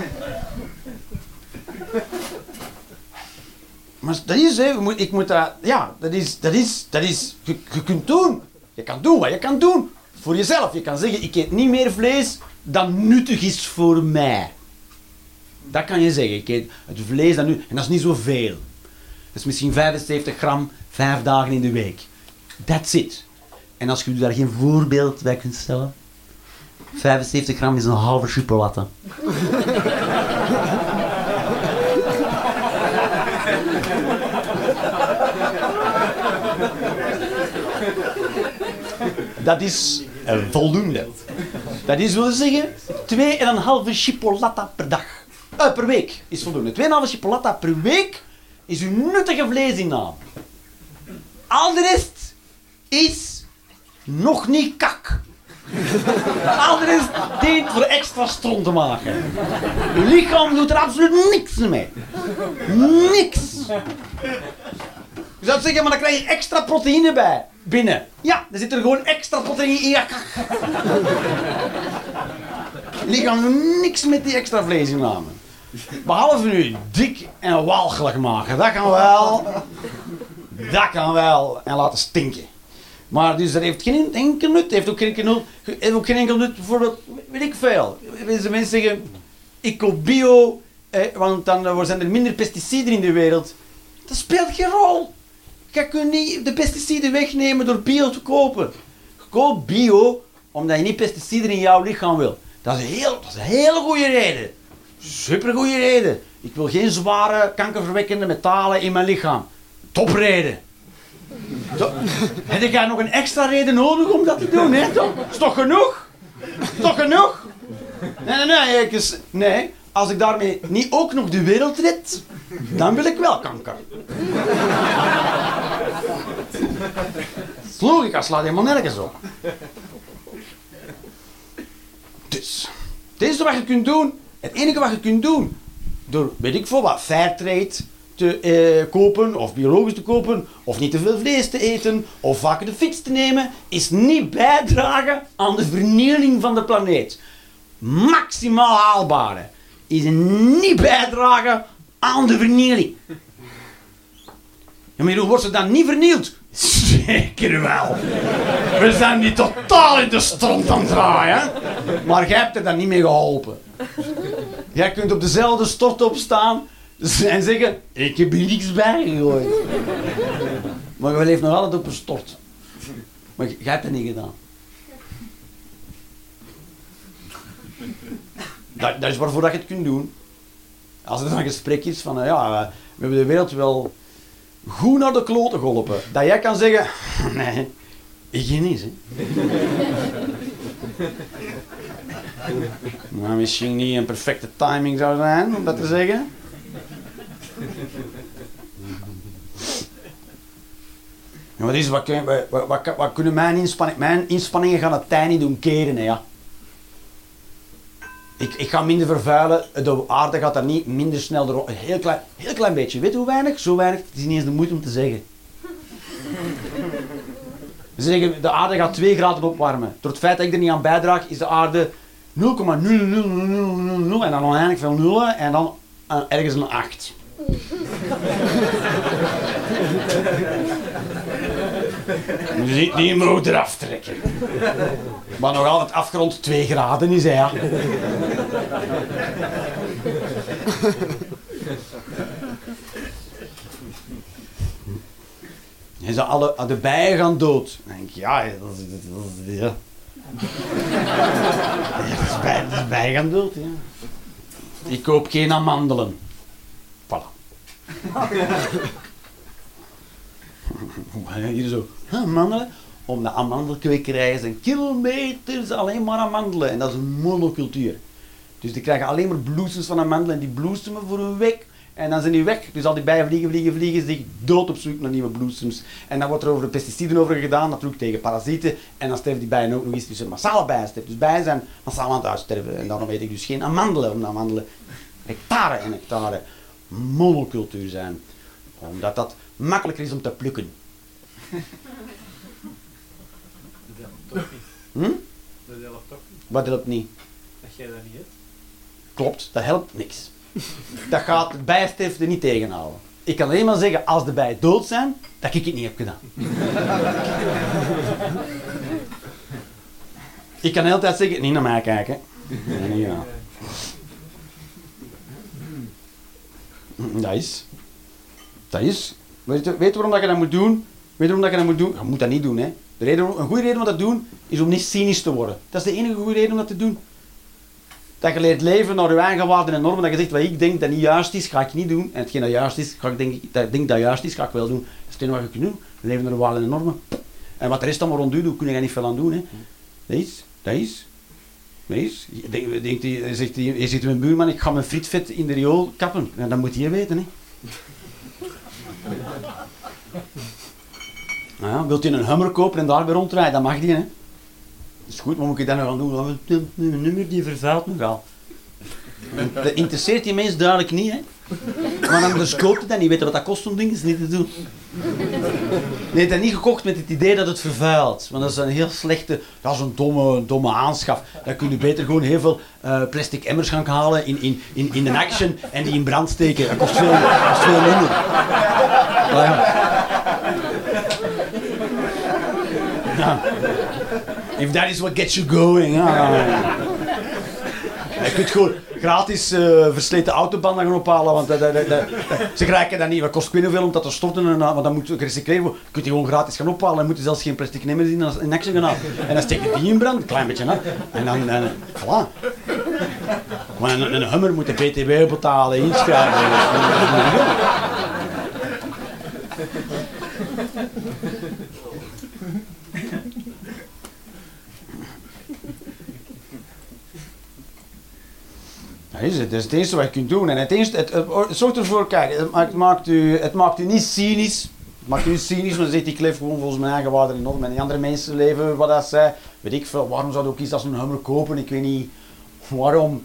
Maar dat is, moet- ik moet dat, ja, dat is, dat is, dat is, je, je kunt doen. Je kan doen wat je kan doen. Voor jezelf. Je kan zeggen, ik eet niet meer vlees dan nuttig is voor mij. Dat kan je zeggen. Ik eet het vlees dat nu, en dat is niet zoveel. Dat is misschien 75 gram, vijf dagen in de week. That's it. En als je daar geen voorbeeld bij kunt stellen. 75 gram is een halve chocolade. Dat is eh, voldoende. Dat is willen zeggen, 2,5 chipolata per dag. Eh, per week is voldoende. 2,5 chipolata per week is uw nuttige vleesinname. Al de rest is nog niet kak. Al de rest dient voor extra stront te maken. Uw lichaam doet er absoluut niks mee. Niks. Je zou zeggen, maar dan krijg je extra proteïne bij. Binnen. Ja, er zit er gewoon extra proteïne in je. Je lichaam niks met die extra vleesinname. Behalve nu dik en walgelijk maken. Dat kan wel. Dat kan wel. En laten stinken. Maar dus dat heeft geen enkel nut. heeft ook geen enkel nut, heeft ook geen enkel nut bijvoorbeeld, weet ik veel. Mensen mensen zeggen, ik koop bio, eh, want dan zijn er minder pesticiden in de wereld. Dat speelt geen rol. Je kunt niet de pesticiden wegnemen door bio te kopen. Je koopt bio omdat je niet pesticiden in jouw lichaam wil. Dat is een, heel, dat is een hele goede reden. Super goede reden. Ik wil geen zware kankerverwekkende metalen in mijn lichaam. Topreden. To- Heb jij nog een extra reden nodig om dat te doen, hè? Is toch genoeg? Is toch genoeg? Nee, nee, nee. Ik is, nee. Als ik daarmee niet ook nog de wereld red, dan wil ik wel kanker. Logica slaat helemaal nergens op. Dus, dit is wat je kunt doen. Het enige wat je kunt doen, door weet ik veel wat, fairtrade te eh, kopen, of biologisch te kopen, of niet te veel vlees te eten, of vaker de fiets te nemen, is niet bijdragen aan de vernieling van de planeet. Maximaal haalbare is niet bijdragen aan de vernieling. Ja, maar hoe wordt ze dan niet vernield? Zeker wel. We zijn die totaal in de stront aan het draaien. Maar jij hebt er dan niet mee geholpen. Jij kunt op dezelfde stort opstaan en zeggen, ik heb hier niks bij gegooid. Maar je leeft nog altijd op een stort. Maar jij hebt het niet gedaan. dat, dat is waarvoor dat je het kunt doen. Als er dan een gesprek is van, eh, ja, we hebben de wereld wel goed naar de kloten geholpen. Dat jij kan zeggen, nee, ik niet, hè. nou, misschien niet een perfecte timing zou zijn om dat te zeggen. Ja, wat, is, wat, wat, wat, wat kunnen mijn inspanningen... Mijn inspanningen gaan het tijd niet doen keren, ja. Ik, ik ga minder vervuilen. De aarde gaat daar niet minder snel erop. Een heel klein, heel klein beetje. Weet hoe weinig? Zo weinig. Het is niet eens de moeite om te zeggen. Ze zeggen, de aarde gaat 2 graden opwarmen. Door het feit dat ik er niet aan bijdraag, is de aarde 0,00000 en dan oneindig veel nullen en dan eh, ergens een 8. Die, die moet eraf trekken. Maar nog altijd afgerond 2 graden is hij, ja. En ze alle, de bijen gaan dood. Dan denk ja, dat is, dat is, ja. Gaan dood, ja. Ik koop geen amandelen. Voilà. Hier zo, amandelen? Om de amandelkwekerij zijn kilometers alleen maar amandelen. En dat is een monocultuur. Dus die krijgen alleen maar bloesems van amandelen en die bloesemen voor een week. En dan zijn die weg. Dus al die bijen vliegen, vliegen, vliegen, zich dood op zoek naar nieuwe bloesems. En dan wordt er over de pesticiden over gedaan, natuurlijk tegen parasieten. En dan sterven die bijen ook nog eens. Dus een massale bijensterfte. Dus bijen zijn massaal aan het uitsterven. En daarom weet ik dus geen amandelen, omdat amandelen hectare en hectare monocultuur zijn. Omdat dat makkelijker is om te plukken. Dat helpt toch niet. Hm? Dat helpt toch niet. Wat helpt niet? Dat jij dat niet hebt. Klopt, dat helpt niks. Dat gaat de bijensterfte niet tegenhouden. Ik kan alleen maar zeggen, als de bijen dood zijn, dat ik het niet heb gedaan. ik kan de hele tijd zeggen, niet naar mij kijken. Nee, ja. Dat is. Dat is. Weet je, weet je waarom dat je dat moet doen? Weet je waarom dat je dat moet doen? Je moet dat niet doen, hè. De reden, een goede reden om dat te doen, is om niet cynisch te worden. Dat is de enige goede reden om dat te doen. Dat je leert leven naar je eigen waarden en normen. Dat je zegt, wat ik denk dat niet juist is, ga ik niet doen. En hetgeen dat juist is, ga ik denk, dat denk dat juist is, ga ik wel doen. Dat is het enige wat je kunt doen. Leven naar de waarden en normen. En wat de rest allemaal rond u doet, kun je daar niet veel aan doen. Hè. Dat is. Dat is. Is. Je denkt, zegt, je zegt mijn buurman, ik ga mijn frietvet in de riool kappen. Ja, dat moet je weten. Hè. Nou ja, wilt je een hummer kopen en daarbij rondrijden, dat mag die. Hè. Dat is goed, maar moet je dat nog aan doen? De nummer die vervuilt nogal. Dat interesseert die mens duidelijk niet, hè. Maar anders koopt het dat niet. Weet je wat dat kost om dingen niet te doen? Nee, dat niet gekocht met het idee dat het vervuilt. Want dat is een heel slechte, dat is een domme, domme aanschaf. Dan kun je beter gewoon heel veel eh, plastic emmers gaan halen in, in, in, in de action en die in brand steken. Dat kost veel, dat kost veel minder. If that is what gets you going. Je kunt gewoon gratis eh, versleten autobanden gaan ophalen, want ze krijgen dat niet. Dat kost ik hoeveel om dat te storten, en, want dat moet gerecycleerd worden. Je kunt die gewoon gratis gaan ophalen en moet je zelfs geen plastic nemen in, in action gaan. En dan steek je die in brand, een klein beetje, hè. En dan, en, voilà. Maar een, een hummer moet de BTW betalen, inschrijven. Is het. Is het eerste wat je kunt doen. En het, eerste, het, het, het zorgt ervoor, kijk, het maakt, maakt u, het maakt u niet cynisch. Het maakt u niet cynisch, maar dan zegt ik leef gewoon volgens mijn eigen waarden en normen. En die andere mensen leven wat dat zij. Weet ik veel, waarom zou je ook iets als een hummer kopen? Ik weet niet waarom.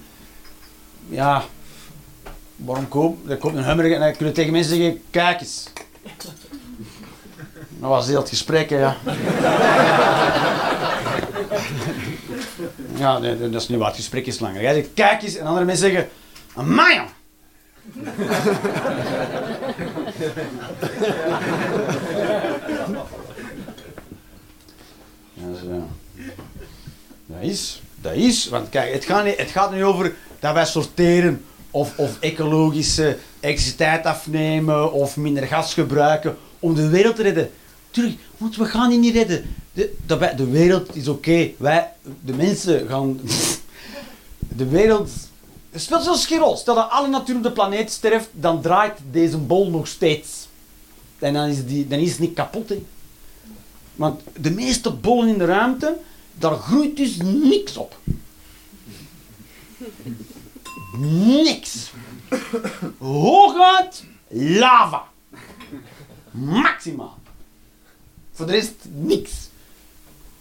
Ja, waarom koop? Dan koopt een hummer en dan kun je tegen mensen zeggen, kijk eens. Dat was heel het gesprek, ja. Ja, nee, dat is niet waar. Het gesprek is langer. Jij zegt, kijk eens. En andere mensen zeggen, amai. Ja. Dat is, dat is. Want kijk, het gaat, niet, het gaat niet over dat wij sorteren of, of ecologische elektriciteit afnemen of minder gas gebruiken om de wereld te redden. Tuurlijk, want we gaan die niet redden. De, wij- de wereld is oké. Wij, de mensen gaan... De wereld... Speelt zelfs geen. Stel dat alle natuur op de planeet sterft, dan draait deze bol nog steeds. En dan is, die, dan is het niet kapot, hè. Want de meeste bollen in de ruimte, daar groeit dus niks op. Niks. Hooguit lava. Maximaal. Voor de rest niks.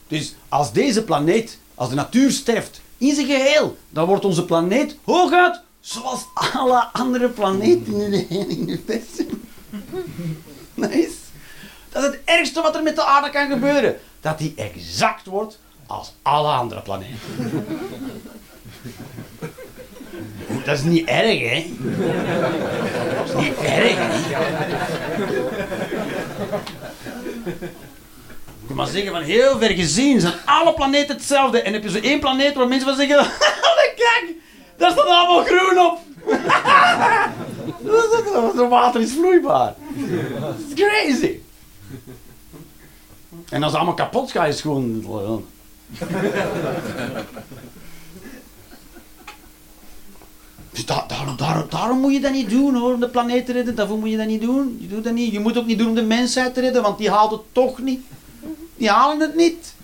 Dus als deze planeet, als de natuur sterft in zijn geheel, dan wordt onze planeet hooguit zoals alle andere planeten in het hele universum. Nice. Dat is het ergste wat er met de aarde kan gebeuren. Dat die exact wordt als alle andere planeten. Dat is niet erg, hè? Dat is niet erg, hè? Je mag zeggen, van heel ver gezien zijn alle planeten hetzelfde. En heb je zo één planeet waar mensen van zeggen... Kijk, daar staat allemaal groen op. Dat water is vloeibaar. Is crazy. En als het allemaal kapot gaat, is het gewoon... Dus da- daarom, daarom, daarom moet je dat niet doen hoor, om de planeet te redden. Daarvoor moet je dat niet doen. Je doet dat niet. Je moet ook niet doen om de mensheid te redden, want die haalt het toch niet. Die halen het niet.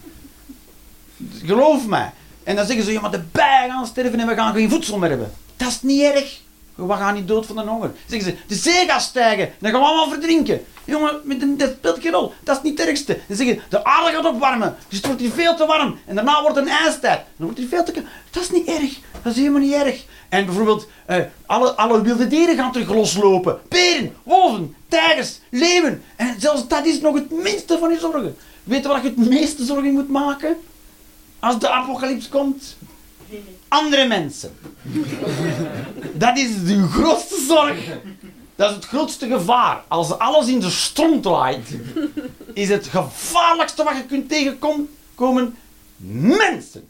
Geloof mij. En dan zeggen ze, ja maar de bijen gaan sterven en we gaan geen voedsel meer hebben. Dat is niet erg. We gaan niet dood van de honger. Zeggen ze, de zee gaat stijgen, dan gaan we allemaal verdrinken. Jongen, dat speelt geen rol. Dat is niet het ergste. Dan zeggen ze, de aarde gaat opwarmen, dus het wordt hier veel te warm. En daarna wordt het een ijstijd. Dan wordt het veel te koud. Dat is niet erg. Dat is helemaal niet erg. En bijvoorbeeld, eh, alle, alle wilde dieren gaan terug loslopen. Beren, wolven, tijgers, leeuwen. En zelfs dat is nog het minste van je zorgen. Weet je waar je het meeste zorgen moet maken? Als de apocalyps komt? Andere mensen. Dat is de grootste zorg. Dat is het grootste gevaar. Als alles in de stront draait, is het gevaarlijkste wat je kunt tegenkomen mensen.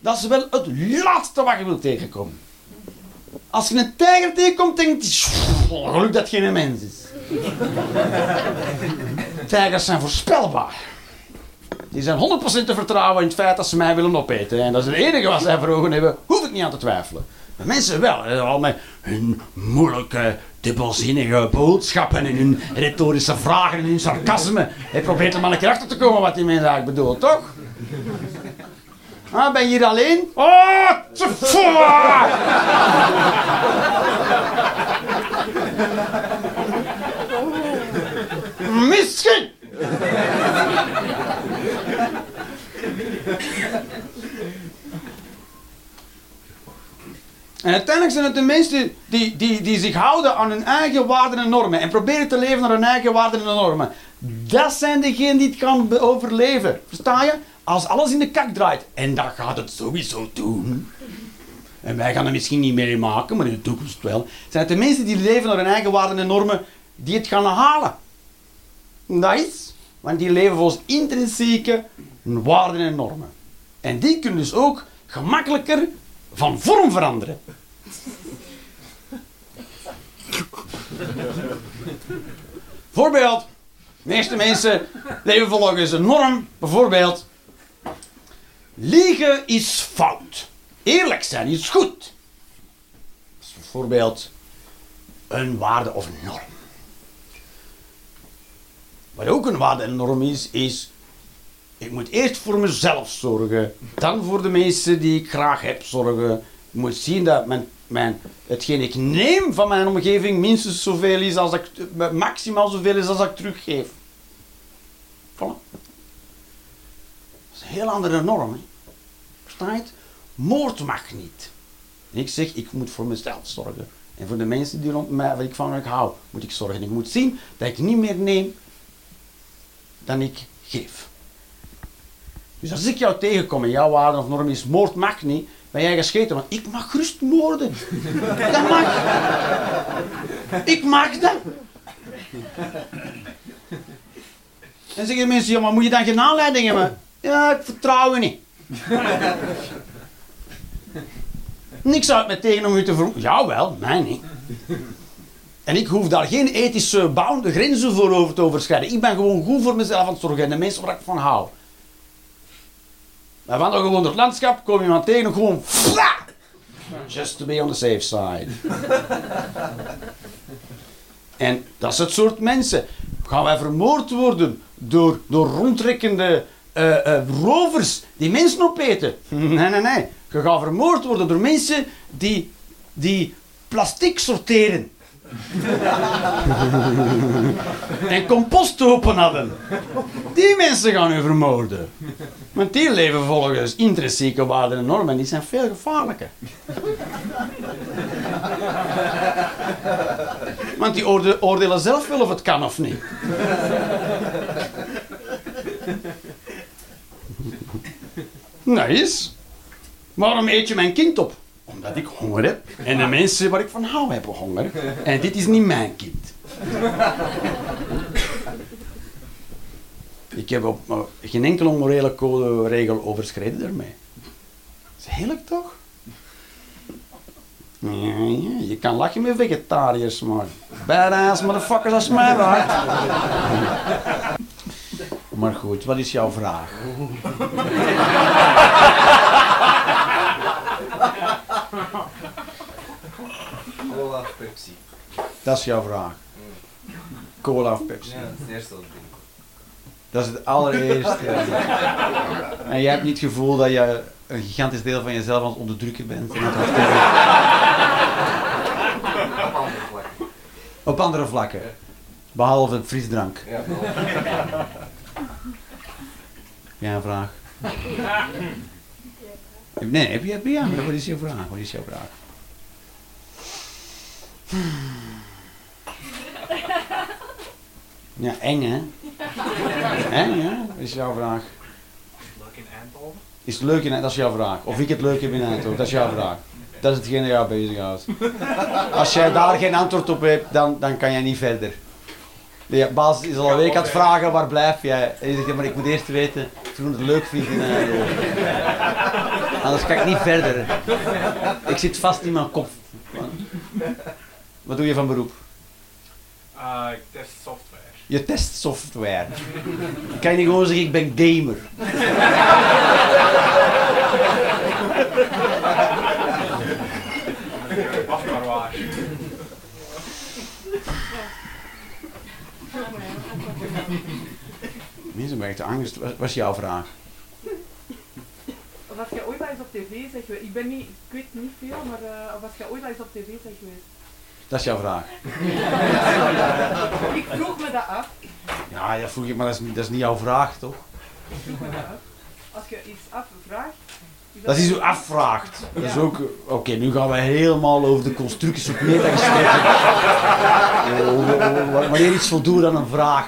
Dat is wel het laatste wat je wilt tegenkomen. Als je een tijger tegenkomt, denk je, geluk dat het geen mens is. Tijgers zijn voorspelbaar. Die zijn 100% te vertrouwen in het feit dat ze mij willen opeten. En dat is het enige wat zij voor ogen hebben, hoef ik niet aan te twijfelen. Maar mensen wel, al met hun moeilijke, dubbelzinnige boodschappen en hun retorische vragen en hun sarcasme. Ik probeert er maar een keer achter te komen wat die mensen eigenlijk bedoelt, toch? Ah, ben je hier alleen? Oh, te Misschien! En uiteindelijk zijn het de mensen die, die, die zich houden aan hun eigen waarden en normen en proberen te leven naar hun eigen waarden en normen. Dat zijn degenen die het be- overleven. Versta je? Als alles in de kak draait, en dat gaat het sowieso doen. En wij gaan er misschien niet meer maken, maar in de toekomst wel. Zijn het de mensen die leven naar hun eigen waarden en normen die het gaan halen. Nice. Want die leven volgens intrinsieke waarden en normen. En die kunnen dus ook gemakkelijker van vorm veranderen. Voorbeeld. De meeste mensen leven volgens een norm. Bijvoorbeeld. Liegen is fout. Eerlijk zijn is goed. Dat is bijvoorbeeld een waarde of een norm. Wat ook een waarde norm is, is... Ik moet eerst voor mezelf zorgen. Dan voor de mensen die ik graag heb zorgen. Ik moet zien dat mijn, hetgeen ik neem van mijn omgeving minstens zoveel is als ik... Maximaal zoveel is als ik teruggeef. Voilà. Dat is een heel andere norm. Hè? Je? Moord mag niet. Ik zeg, ik moet voor mezelf zorgen. En voor de mensen die rond mij, waar ik van hou, moet ik zorgen. Ik moet zien dat ik niet meer neem dan ik geef. Dus als ik jou tegenkom en jouw waarde of norm is moord mag niet, ben jij gescheten. Want ik mag gerust moorden. Dat mag. Ik mag dat. En zeggen mensen, ja maar moet je dan geen aanleiding hebben? Ja, ik vertrouw je niet. Niks uit me tegen om u te vermoeden. Jawel, mij niet. En ik hoef daar geen ethische bound, grenzen voor over te overschrijden. Ik ben gewoon goed voor mezelf aan het zorgen en de mensen waar ik van hou. Maar van gewoon door het landschap kom je iemand tegen en gewoon... Just to be on the safe side. en dat is het soort mensen. Gaan wij vermoord worden door, door rondtrekkende eh, eh, rovers die mensen opeten? Nee, nee, nee. Je gaat vermoord worden door mensen die, die plastic sorteren. en composthopen hadden. Die mensen gaan u vermoorden. Want die leven volgens intrinsieke waarden en normen en die zijn veel gevaarlijker. Want die oorde- oordelen zelf wel of het kan of niet. Nice. Waarom eet je mijn kind op? Omdat ik honger heb. En de mensen waar ik van hou hebben honger. En dit is niet mijn kind. Ik heb op, eh, geen enkele morele code regel overschreden daarmee. Dat is heerlijk toch? Je kan lachen met vegetariërs, maar badass motherfuckers als mij waard. Maar goed, wat is jouw vraag? Cola of Pepsi? Dat is jouw vraag. Cola of Pepsi? Ja, dat is het eerste wat ik denk. Dat is het allereerste. En jij hebt niet het gevoel dat je een gigantisch deel van jezelf aan het onderdrukken bent. En dat het Op andere vlakken. Op andere vlakken. Behalve frisdrank. Ja. Ja, een vraag? Nee, heb je, heb je ja, maar wat is jouw vraag? Wat is jouw vraag? Ja, eng hè? Eng hè? Is jouw vraag? Leuk in Eindhoven. Is het leuk in dat is jouw vraag. Of ik het leuk heb in Eindhoven, dat is jouw vraag. Dat is hetgene dat jou bezighoudt. Als jij daar geen antwoord op hebt, dan, dan kan jij niet verder. De baas is al een week aan het vragen, waar blijf jij? En je zegt, ja, maar ik moet eerst weten of je het leuk vindt in Eindhoven. Anders kan ik niet verder. Ik zit vast in mijn kop. Wat doe je van beroep? Ah, ik test software. Je test software. Kan je niet gewoon zeggen, ik ben gamer? Wacht maar waar. Mensen angst. Wat wat is jouw vraag? Of als je ooit al eens op tv zegt, ik ben niet, ik weet niet veel, maar uh, of als je ooit al eens op tv zegt geweest. Dat is jouw vraag. Ik vroeg me dat af. Ja, ja vroeg je, maar dat is, niet- dat is niet jouw vraag, toch? Ik vroeg me dat af. Als je iets afvraagt. Dat is iets u afvraagt. Dat is ook... Oké, nu gaan we helemaal over de constructies op metageschreven. Eh, Wanneer iets voldoet aan een vraag.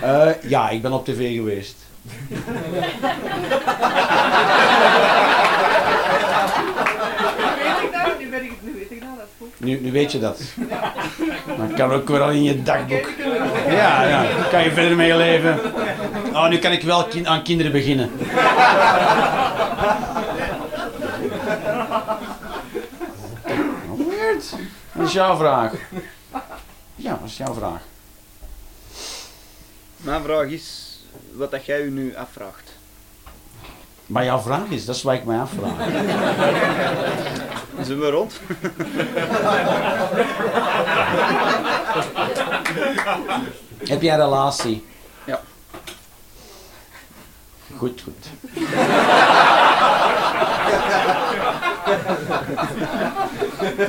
Eh, ja, ik ben op tv geweest. Nu weet ik dat, nu, weet ik dat, dat is goed. Nu, nu weet je dat. Dan kan ook wel in je dagboek. Ja, ja, dan kan je verder mee leven. Oh, nu kan ik wel kin- aan kinderen beginnen. Weird. Wat is jouw vraag? Ja, wat is jouw vraag? Mijn vraag is wat dat jij u nu afvraagt. Maar jouw vraag is, dat is wat ik mij afvraag. Zijn we rond? Heb jij een relatie? Ja. Goed, goed.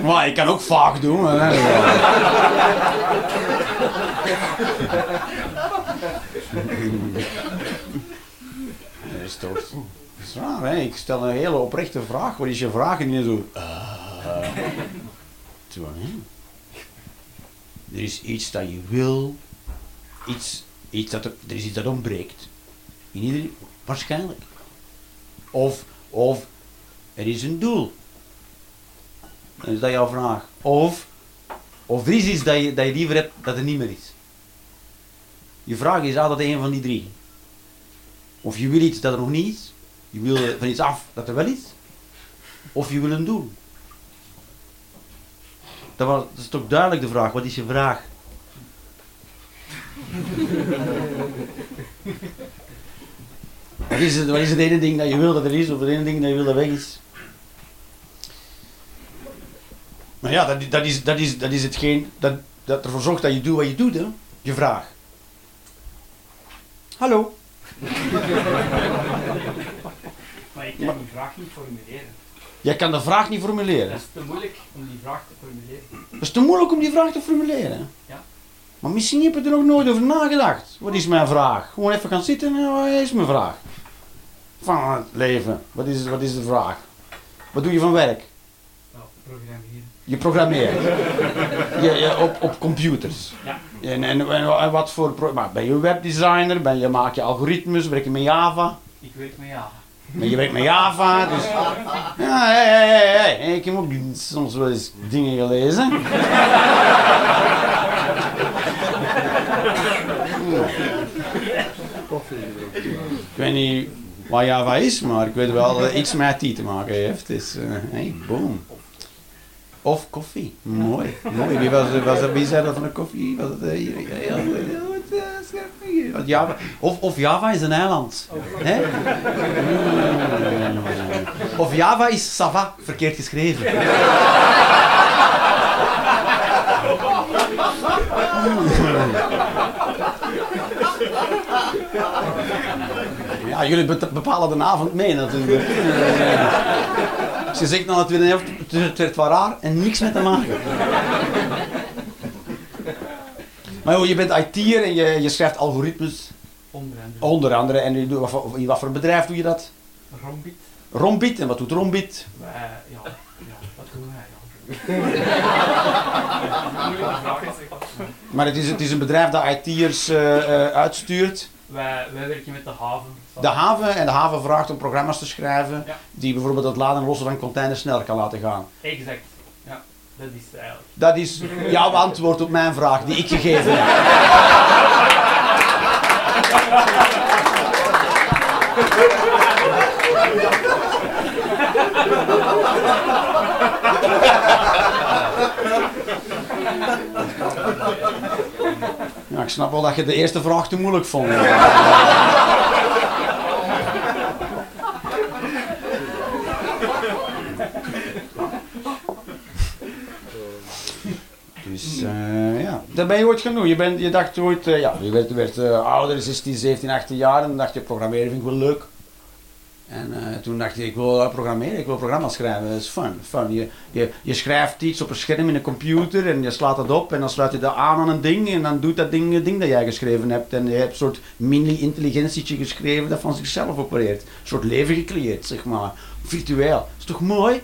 Maar ik kan ook vaak doen. hè. Dat is toch... Is raar, hè? Ik stel een hele oprechte vraag. Wat is je vraag? En je zo... eh. Hè? Er is iets dat je wil. Iets, iets dat er, er is iets dat ontbreekt. In ieder, waarschijnlijk. Of, of er is een doel. Dan is dat jouw vraag. Of, of er is iets dat je, dat je liever hebt dat er niet meer is. Je vraag is altijd een van die drie. Of je wil iets dat er nog niet is. Je wil van iets af dat er wel is. Of je wil een doel. Dat, was, dat is toch duidelijk de vraag. Wat is je vraag? Wat is, het, wat is het ene ding dat je wil dat er is, of het ene ding dat je wil dat weg is? Maar ja, dat, dat, is, dat, is, dat is hetgeen dat, dat ervoor zorgt dat je doet wat je doet, hè? Je vraag. Hallo? Ik kan die vraag niet formuleren. Jij kan de vraag niet formuleren. Dat is te moeilijk om die vraag te formuleren. Het is te moeilijk om die vraag te formuleren. Ja. Maar misschien heb je er nog nooit over nagedacht. Wat is mijn vraag? Gewoon even gaan zitten en wat is mijn vraag? Van het leven. Wat is, wat is de vraag? Wat doe je van werk? Nou, programmeren. Je programmeert. je, je, op, op computers. Ja. En, en, wat voor... Maar ben je webdesigner? Ben je, maak je algoritmes? Werk je met Java? Ik werk met Java. Maar je werkt met Java, dus... Ja, hé, hé, hé. Ik heb ook soms wel eens dingen gelezen. Ik weet niet wat Java is, maar ik weet wel dat iets met IT te maken heeft. Dus, eh hey, boom. Of koffie. Mooi, mooi. Wie, was, was, wie zei van de koffie? Was het, eh, Of, Java is een eiland. Hè? Of Java is Sava, verkeerd geschreven. Ja, jullie be- bepalen de avond mee natuurlijk. Als je zegt dan het tweede het werd wel raar en niks met te maken. Maar joh, je bent IT'er en je, je schrijft algoritmes, Onder andere. onder andere. En je doet, wat, voor- in wat voor bedrijf doe je dat? Rombit. Rombit, en wat doet Rombit? Wij, ja, ja, wat doen wij. Maar het is, het is een bedrijf dat IT'ers eh, eh, uitstuurt. Wij, wij werken met de haven. De haven, en de haven vraagt om programma's te schrijven Ja. die bijvoorbeeld het laden en lossen van containers sneller kan laten gaan. Exact. Dat is. Dat is jouw antwoord op mijn vraag die ik gegeven heb. Ik snap wel dat je de eerste vraag te moeilijk vond. Dus eh, ja, dat ben je ooit gaan doen. Je, bent, je dacht ooit, eh, ja, je werd, werd eh, ouder, 16, 17, 18 jaar en dan dacht je programmeren vind ik wel leuk. En eh, toen dacht je, ik wil programmeren, ik wil programma's schrijven, dat is fun. fun. Je, je, je schrijft iets op een scherm in een computer en je slaat dat op en dan sluit je dat aan aan een ding en dan doet dat ding het ding dat jij geschreven hebt. En je hebt een soort mini-intelligentietje geschreven dat van zichzelf opereert. Een soort leven gecreëerd, zeg maar. Virtueel. is toch mooi?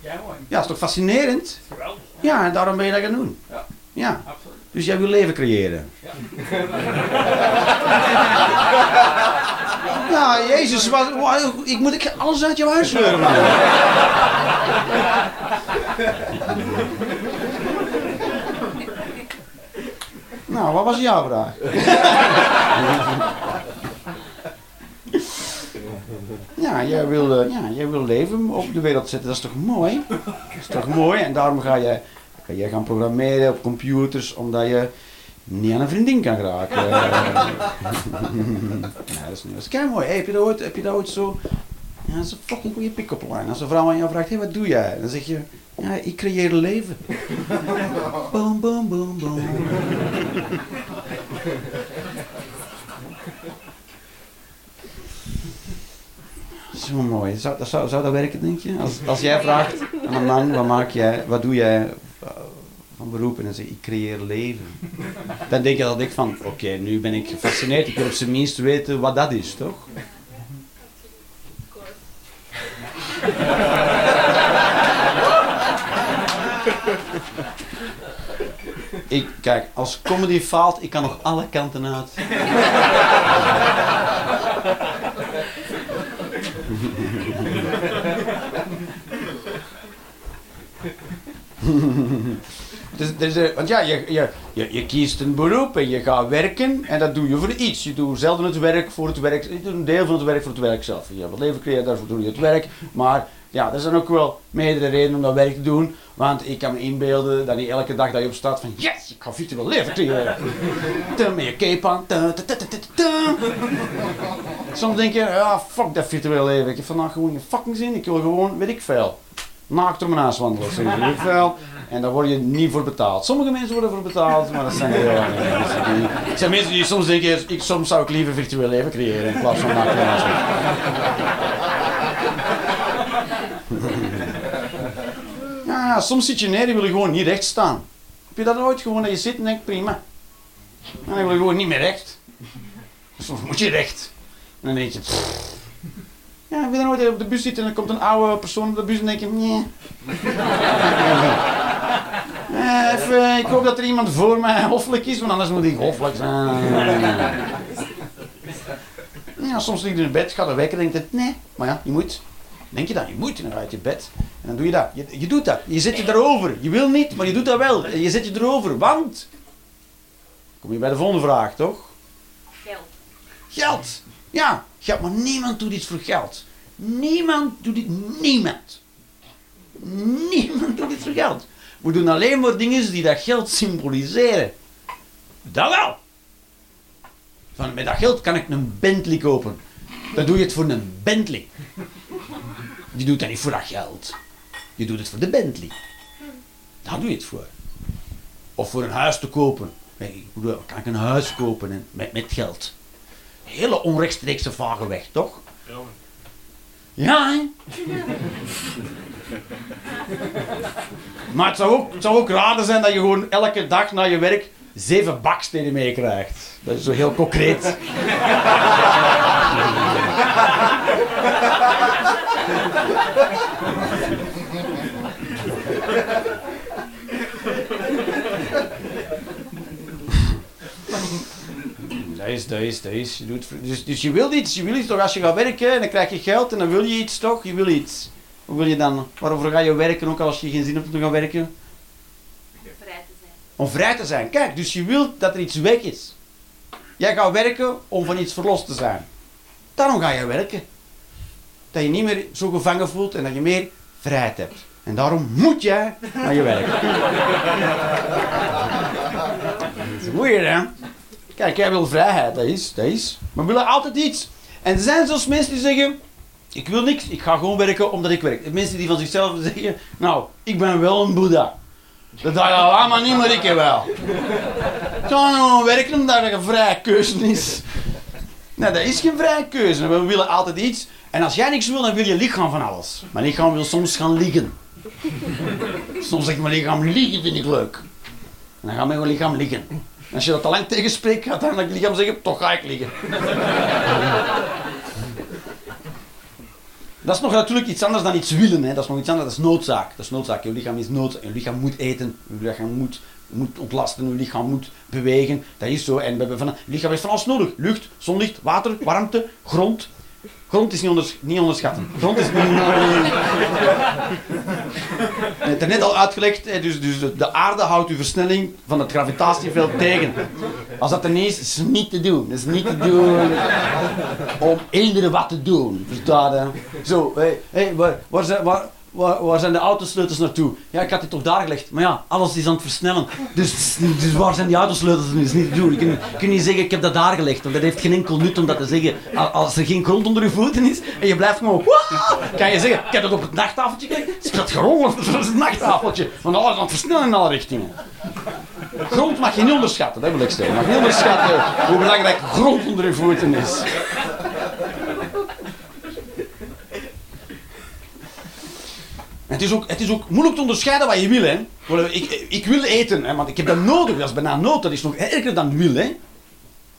Jij mooi. Ja, is toch fascinerend? Geweldig. Ja, en daarom ben je dat gaan doen. Ja. Ja. Absoluut. Dus jij wil leven creëren. Ja. Ja, Jezus, wat, wat- ik moet ik alles uit jouw huis sleuren, man. Nou, wat was jouw vraag? Ja, jij wil, eh, ja, jij wil leven op de wereld zetten, dat is toch mooi? Dat is toch mooi? En daarom ga je, ga je gaan programmeren op computers, omdat je niet aan een vriendin kan geraken. ja, dat is niet dat is kei mooi. Hey, heb, je dat ooit, heb je dat ooit zo... Ja, dat is een fucking goede pick-up line. Als een vrouw aan jou vraagt, hey, wat doe jij? Dan zeg je, ja, ik creëer leven. boom, boom, boom, boom. Zo mooi. Zou, zou, zou dat werken, denk je? Als, als jij vraagt aan een man, wat maak jij, wat doe jij eh, van beroep? En dan zeg ik, ik creëer leven. Dan denk je dat ik van, oké, nu ben ik gefascineerd. Ik wil op zijn minst weten wat dat is, toch? Ik, kijk, als comedy faalt, ik kan nog alle kanten uit. Dus, dus, eh, want ja, je, je, je, je kiest een beroep en je gaat werken en dat doe je voor iets. Je doet zelden het werk voor het werk. Je doet een deel van het werk voor het werk zelf. Je hebt het leven creëren, daarvoor doe je het werk. Maar ja, er zijn ook wel meerdere redenen om dat werk te doen. Want ik kan me inbeelden dat niet elke dag dat je opstaat van yes, ik ga virtueel leven creëren. Met je cape aan. Soms denk je, ja, fuck dat virtueel leven. Ik heb vandaag gewoon geen fucking zin. Ik wil gewoon, weet ik veel, naakt mijn huis wandelen. Ik veel. En daar word je niet voor betaald. Sommige mensen worden voor betaald, maar dat zijn heel weinig mensen. Die, soms denken, ik, soms zou ik liever virtueel leven creëren in plaats van naakt huis wandelen. Ja, soms zit je neer en wil je gewoon niet recht staan. Heb je dat ooit gewoon dat je zit en denkt, prima. En dan wil je gewoon niet meer recht. Soms moet je recht. En dan denk je. Ja, heb je dan ooit op de bus zitten en dan komt een oude persoon op de bus en denk je, nee. Eh, even, ik hoop dat er iemand voor mij hoffelijk is, want anders moet ik hoffelijk zijn. Ja, soms lig je in bed, gaat er wekken en denk je, nee, maar ja, je moet. Denk je dan, je moet, en dan ga je uit je bed. En dan doe je dat. Je, je doet dat. Je zet je erover. Je wil niet, maar je doet dat wel. En je zet je erover, want... Kom je bij de volgende vraag, toch? Geld. Geld. Ja, geld. Maar niemand doet iets voor geld. Niemand doet dit. Niemand. Niemand doet iets voor geld. We doen alleen maar dingen die dat geld symboliseren. Dat wel. Van, met dat geld kan ik een Bentley kopen. Dan doe je het voor een Bentley. Je doet dat niet voor dat geld. Je doet het voor de Bentley. Daar doe je het voor. Of voor een huis te kopen. Ik bedoel, kan ik een huis kopen en- met, met geld? Hele onrechtstreekse vage weg, toch? Ja, hè? Maar het zou, ook, raar zijn dat je gewoon elke dag na je werk zeven bakstenen meekrijgt. Dat is zo heel concreet. Dat is, dat is, dat is. Je doet, dus, dus je wil iets, je wil iets toch als je gaat werken en dan krijg je geld en dan wil je iets toch? Je wil iets. Hoe wil je dan? Waarover ga je werken ook als je geen zin hebt om te gaan werken? Vrij te zijn. Om vrij te zijn. Kijk, dus je wilt dat er iets weg is. Jij gaat werken om van iets verlost te zijn. Daarom ga je werken. Dat je niet meer zo gevangen voelt en dat je meer vrijheid hebt. En daarom moet jij naar je werk. Dat is weird, hè? Kijk, jij wil vrijheid, dat is, dat is. Maar we willen altijd iets. En er zijn zelfs mensen die zeggen... Ik wil niks, ik ga gewoon werken omdat ik werk. Mensen die van zichzelf zeggen... Nou, ik ben wel een boeddha. Dat dacht je ah, maar niet, maar ik wel. Ik ga gewoon werken omdat er een vrije keuze is. Nee, dat is geen vrije keuze. We willen altijd iets. En als jij niks wil, dan wil je lichaam van alles. Mijn lichaam wil soms gaan liggen. Soms zegt mijn lichaam, liggen vind ik leuk. Dan gaat mijn lichaam liggen. Als je dat te lang tegenspreekt, gaat dan het lichaam zeggen, toch ga ik liggen. Dat is nog natuurlijk iets anders dan iets willen. Hè. Dat is nog iets anders, dat is noodzaak. Dat is noodzaak. Je lichaam is noodzaak. Je lichaam moet eten. Je lichaam moet, moet ontlasten. Je lichaam moet bewegen. Dat is zo. En we hebben van, je lichaam heeft van alles nodig. Lucht, zonlicht, water, warmte, grond. Grond is niet, onders, niet onderschatten. Grond is niet... Het net al uitgelegd, dus, dus de, de aarde houdt uw versnelling van het gravitatieveld tegen. Als dat er niet is, is het niet te doen. Is niet te doen om eender wat te doen. Verstaan? Zo, hé, hé, waar, waar, waar, waar, waar zijn de autosleutels naartoe? Ja, ik had dit toch daar gelegd. Maar ja, alles is aan het versnellen. Dus, dus waar zijn die autosleutels? Dat is niet te doen. Je kunt niet zeggen, ik heb dat daar gelegd. Want dat heeft geen enkel nut om dat te zeggen. Al- Als er geen grond onder je voeten is en je blijft gewoon... Kan je zeggen, ik heb dat op het nachttafeltje gelegd. Is dat gewoon op het nachttafeltje. Want alles is aan het versnellen in alle richtingen. Grond mag je niet onderschatten, dat wil ik zeggen. Je mag niet onderschatten hoe belangrijk grond onder je voeten is. Het is, ook, moeilijk te onderscheiden wat je wil. Hè. Ik, wil eten, hè, want ik heb dat nodig. Dat is bijna nood. Dat is nog erger dan wil. Hè.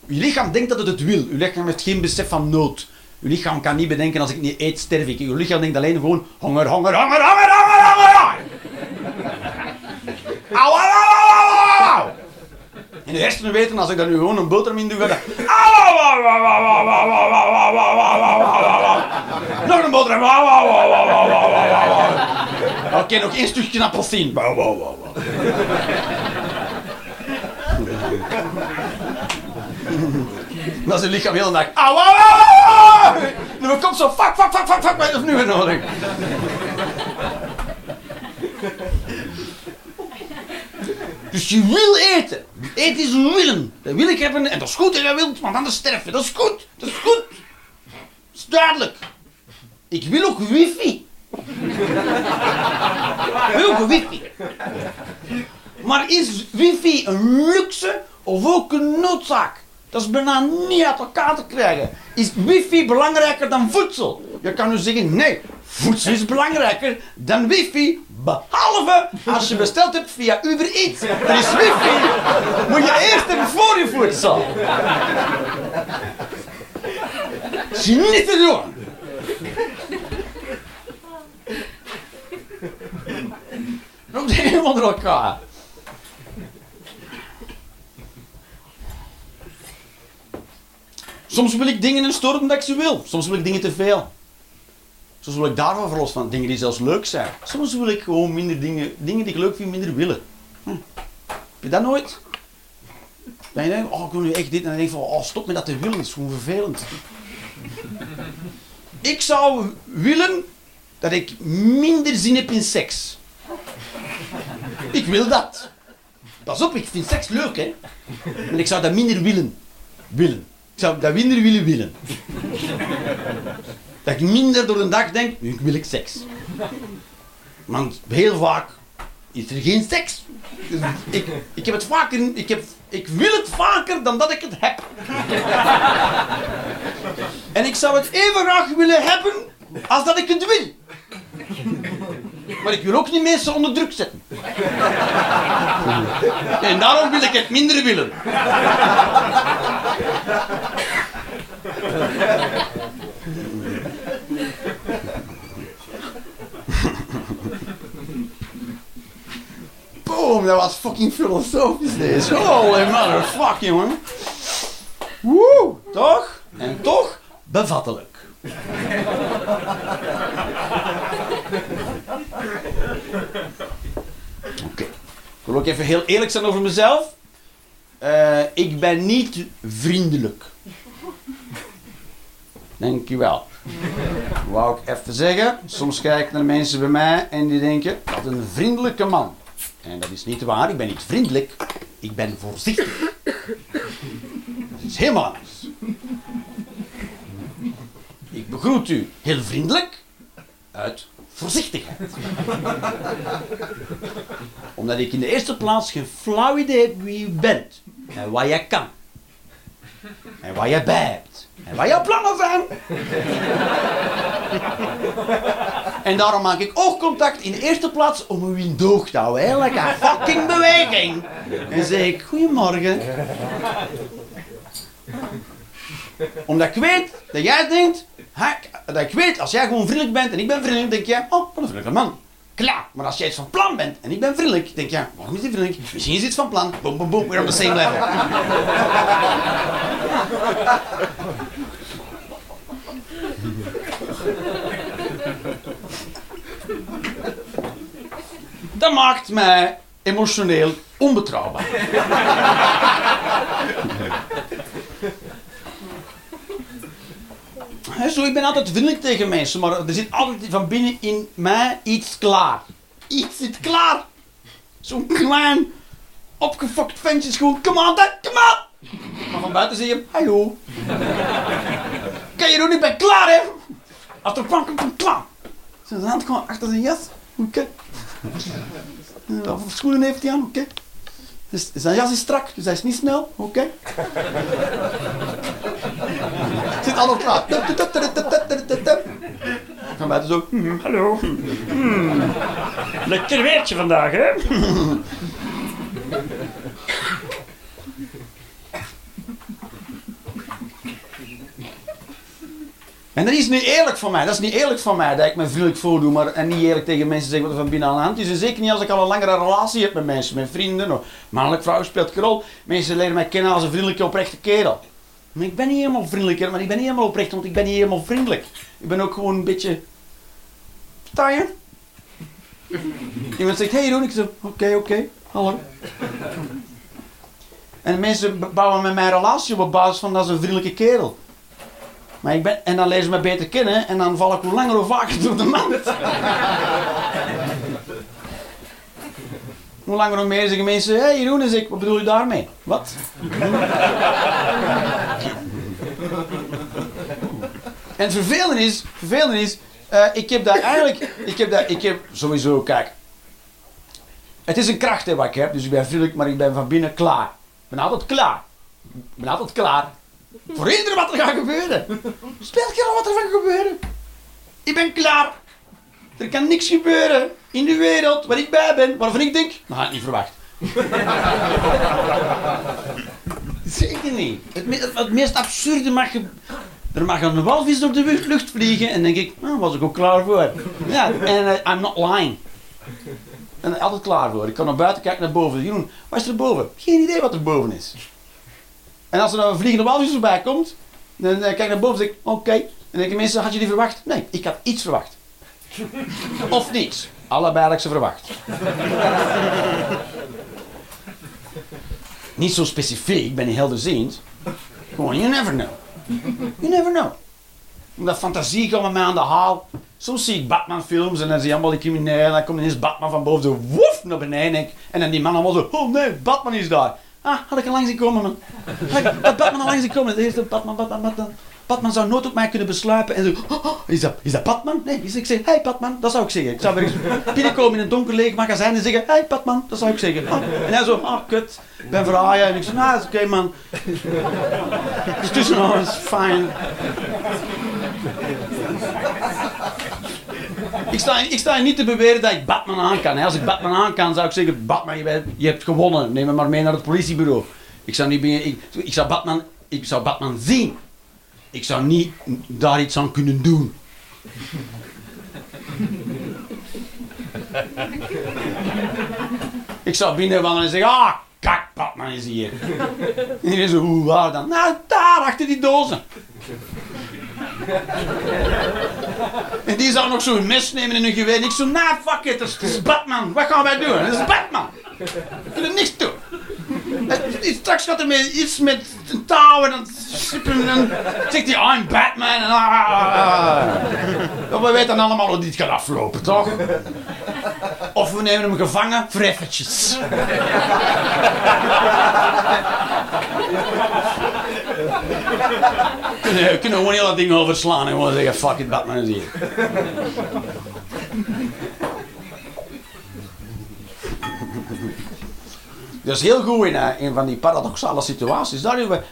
Je lichaam denkt dat het het wil. Je lichaam heeft geen besef van nood. Je lichaam kan niet bedenken, als ik niet eet, sterf ik. Je lichaam denkt alleen gewoon, honger, honger, honger, honger, honger, honger. Au. En de hersenen weten, als ik daar nu gewoon een boterham in doe, au. Nog een boterham. Au. Oké, nog één stukje appelsien. Wauw, wauw, wauw. Dan is je lichaam heel de dag. Au, au, au, au, au. En dan komt zo, fuck, fuck, fuck, fuck, fuck, wat is nu weer nodig? Dus je wil eten. Eten is willen. Dat wil ik hebben en dat is goed dat je wilt, want anders sterf je. Dat is goed. Dat is goed. Dat is duidelijk. Ik wil ook wifi. Ook wifi. Maar is wifi een luxe of ook een noodzaak? Dat is bijna niet uit elkaar te krijgen. Is wifi belangrijker dan voedsel? Je kan nu zeggen, nee, voedsel is belangrijker dan wifi. Behalve als je besteld hebt via Uber Eats. Er is wifi. Moet je eerst hebben voor je voedsel. Is niet te doen. Nog helemaal onder elkaar. Soms wil ik dingen in storm dat ik ze wil. Soms wil ik dingen te veel. Soms wil ik daarvan verlost van dingen die zelfs leuk zijn. Soms wil ik gewoon minder dingen, dingen die ik leuk vind, minder willen. Hm. Heb je dat nooit? Dan je denkt, oh ik wil nu echt dit. En dan denk je van, oh stop met dat te willen, dat is gewoon vervelend. ik zou willen dat ik minder zin heb in seks. Ik wil dat. Pas op, ik vind seks leuk, hè. En ik zou dat minder willen. Willen. Ik zou dat minder willen willen. Dat ik minder door de dag denk, nu wil ik seks. Want heel vaak is er geen seks. Dus ik, ik heb het vaker, ik, heb, ik wil het vaker dan dat ik het heb. En ik zou het even graag willen hebben als dat ik het wil. Maar ik wil ook niet mensen onder druk zetten. En daarom wil ik het minder willen. Boom, dat was fucking filosofisch deze. Holy motherfucking man. Woe, toch? En toch bevattelijk. Oké. Ik wil ook even heel eerlijk zijn over mezelf. Eh, ik ben niet vriendelijk. Dankjewel. Wou ik even zeggen. Soms kijk ik naar mensen bij mij en die denken, is een vriendelijke man. En dat is niet waar, ik ben niet vriendelijk. Ik ben voorzichtig. Dat is helemaal anders. Ik begroet u heel vriendelijk uit voorzichtigheid. Omdat ik in de eerste plaats geen flauw idee heb wie u bent. En wat jij kan. En waar jij bij hebt. En waar jouw plannen zijn. En daarom maak ik oogcontact in de eerste plaats om u in te houden. Like een fucking beweging. En zeg ik, goedemorgen. Omdat ik weet dat jij denkt, dat ik weet, als jij gewoon vriendelijk bent en ik ben vriendelijk, denk jij, oh, wat een vriendelijke man. Klaar. Maar als jij iets van plan bent en ik ben vriendelijk, denk jij, waarom is hij vriendelijk? Misschien is iets van plan. Boom, boom, boom, we're on the same level. Dat maakt mij emotioneel onbetrouwbaar. Zo, ik ben altijd vriendelijk tegen mensen, maar er zit altijd van binnen in mij iets klaar. Iets zit klaar. Zo'n klein, opgefokt ventje is gewoon, on, dad, come on. Maar van buiten zeg je, hallo. Kan je doen, ik ben klaar, hè. Als er kwam, komt, klaar. Zijn hand gewoon achter zijn jas. Oké. Voor schoenen heeft hij aan? Oké. Dus zijn jas is strak, dus hij is niet snel. Oké. Zit allemaal klaar. Van buiten zo. "Hmm, hallo. Hmm. Lekker weertje vandaag, hè? En dat is niet eerlijk van mij. Dat is niet eerlijk van mij dat ik me vriendelijk voordoe, maar en niet eerlijk tegen mensen zeg wat er van binnen aan de hand is. En zeker niet als ik al een langere relatie heb met mensen, met vrienden. Of mannelijk vrouw speelt rol. Mensen leren mij kennen als een vriendelijke, oprechte kerel. Maar ik ben niet helemaal vriendelijk, maar ik ben niet helemaal oprecht, want ik ben niet helemaal vriendelijk. Ik ben ook gewoon een beetje... Je? Iemand zegt, hey Jeroen, ik zeg, oké, oké, hallo. En mensen bouwen met mijn relatie op basis van dat is een vriendelijke kerel. Maar ik ben, en dan lezen ze me beter kennen en dan val ik hoe langer hoe vaker door de mand. hoe langer hoe meer zeggen mensen, hé hey, Jeroen, is ik, wat bedoel je daarmee? Wat? en het vervelende is, vervelende is eh, ik heb daar eigenlijk, ik heb daar, ik heb sowieso, kijk. Het is een kracht hè, wat ik heb, dus ik ben vriendelijk, maar ik ben van binnen klaar. Ik ben altijd klaar. Ik ben altijd klaar. Voor iedereen wat er gaat gebeuren. Speelt geen rol wat er van gebeuren. Ik ben klaar. Er kan niks gebeuren in de wereld waar ik bij ben, waarvan ik denk, dat had niet verwacht. Zeker niet. Het, me- het, het meest absurde mag je... Er mag een walvis door de lucht vliegen en denk ik, nou, was ik ook klaar voor. Ja, en eh, I'm not lying. En altijd klaar voor. Ik kan naar buiten kijken naar boven. Jeroen, wat is er boven? Geen idee wat er boven is. En als er nou een vliegende walvis voorbij komt, dan eh, kijk ik naar boven en zeg ik, oké. En dan denk ik, mensen, had je die verwacht? Nee, ik had iets verwacht. Of niets. Allebei had ik ze verwacht. Niet zo specifiek, ik ben niet helderziend. Gewoon, you never know. You never know. Omdat fantasie komt met mij aan de haal. Soms zie ik Batman-films en dan zie je allemaal die criminelen. En dan komt ineens Batman van boven zo woef naar beneden. En dan die man allemaal zo, oh nee, Batman is daar. Ah, had ik al langs zien komen, man. Had Batman al langs zien komen. De eerste Batman, Batman, Batman. Batman zou nooit op mij kunnen besluipen en zo, oh, oh, is, dat, is dat Batman? Nee, dus ik zeg, hey Batman, dat zou ik zeggen. Ik zou weer eens binnenkomen in een donker leeg magazijn en zeggen, hey Batman, dat zou ik zeggen. Ah, En hij zo, ah kut, ik ben verhaaien. En ik zeg, nou, is oké man. Het is tussen ons, fijn. Ik sta, ik sta niet te beweren dat ik Batman aan kan. hè. Als ik Batman aan kan, zou ik zeggen: Batman, je, je hebt gewonnen. Neem me maar mee naar het politiebureau. Ik zou, niet, ik, ik, zou Batman, ik zou Batman zien. Ik zou niet daar iets aan kunnen doen. ik zou binnenwandelen en zeggen: Ah, kak, Batman is hier. en iedereen zo: Hoe waar dan? Nou, daar achter die dozen. En die zou nog zo'n mes nemen en een geweer. Ik zo, nah, fuck it, dat is, Batman. Wat gaan wij doen? Dat is Batman. We kunnen niks doen. En Straks gaat er iets met een touw en dan dan zegt hij, I'm Batman. En, we weten allemaal hoe dit gaat aflopen, toch? Of we nemen hem gevangen voor eventjes. Kunnen, kunnen gewoon heel dat ding overslaan en gewoon zeggen, fuck it, Batman is hier. Dat is heel goed in, eh, in van die paradoxale situaties.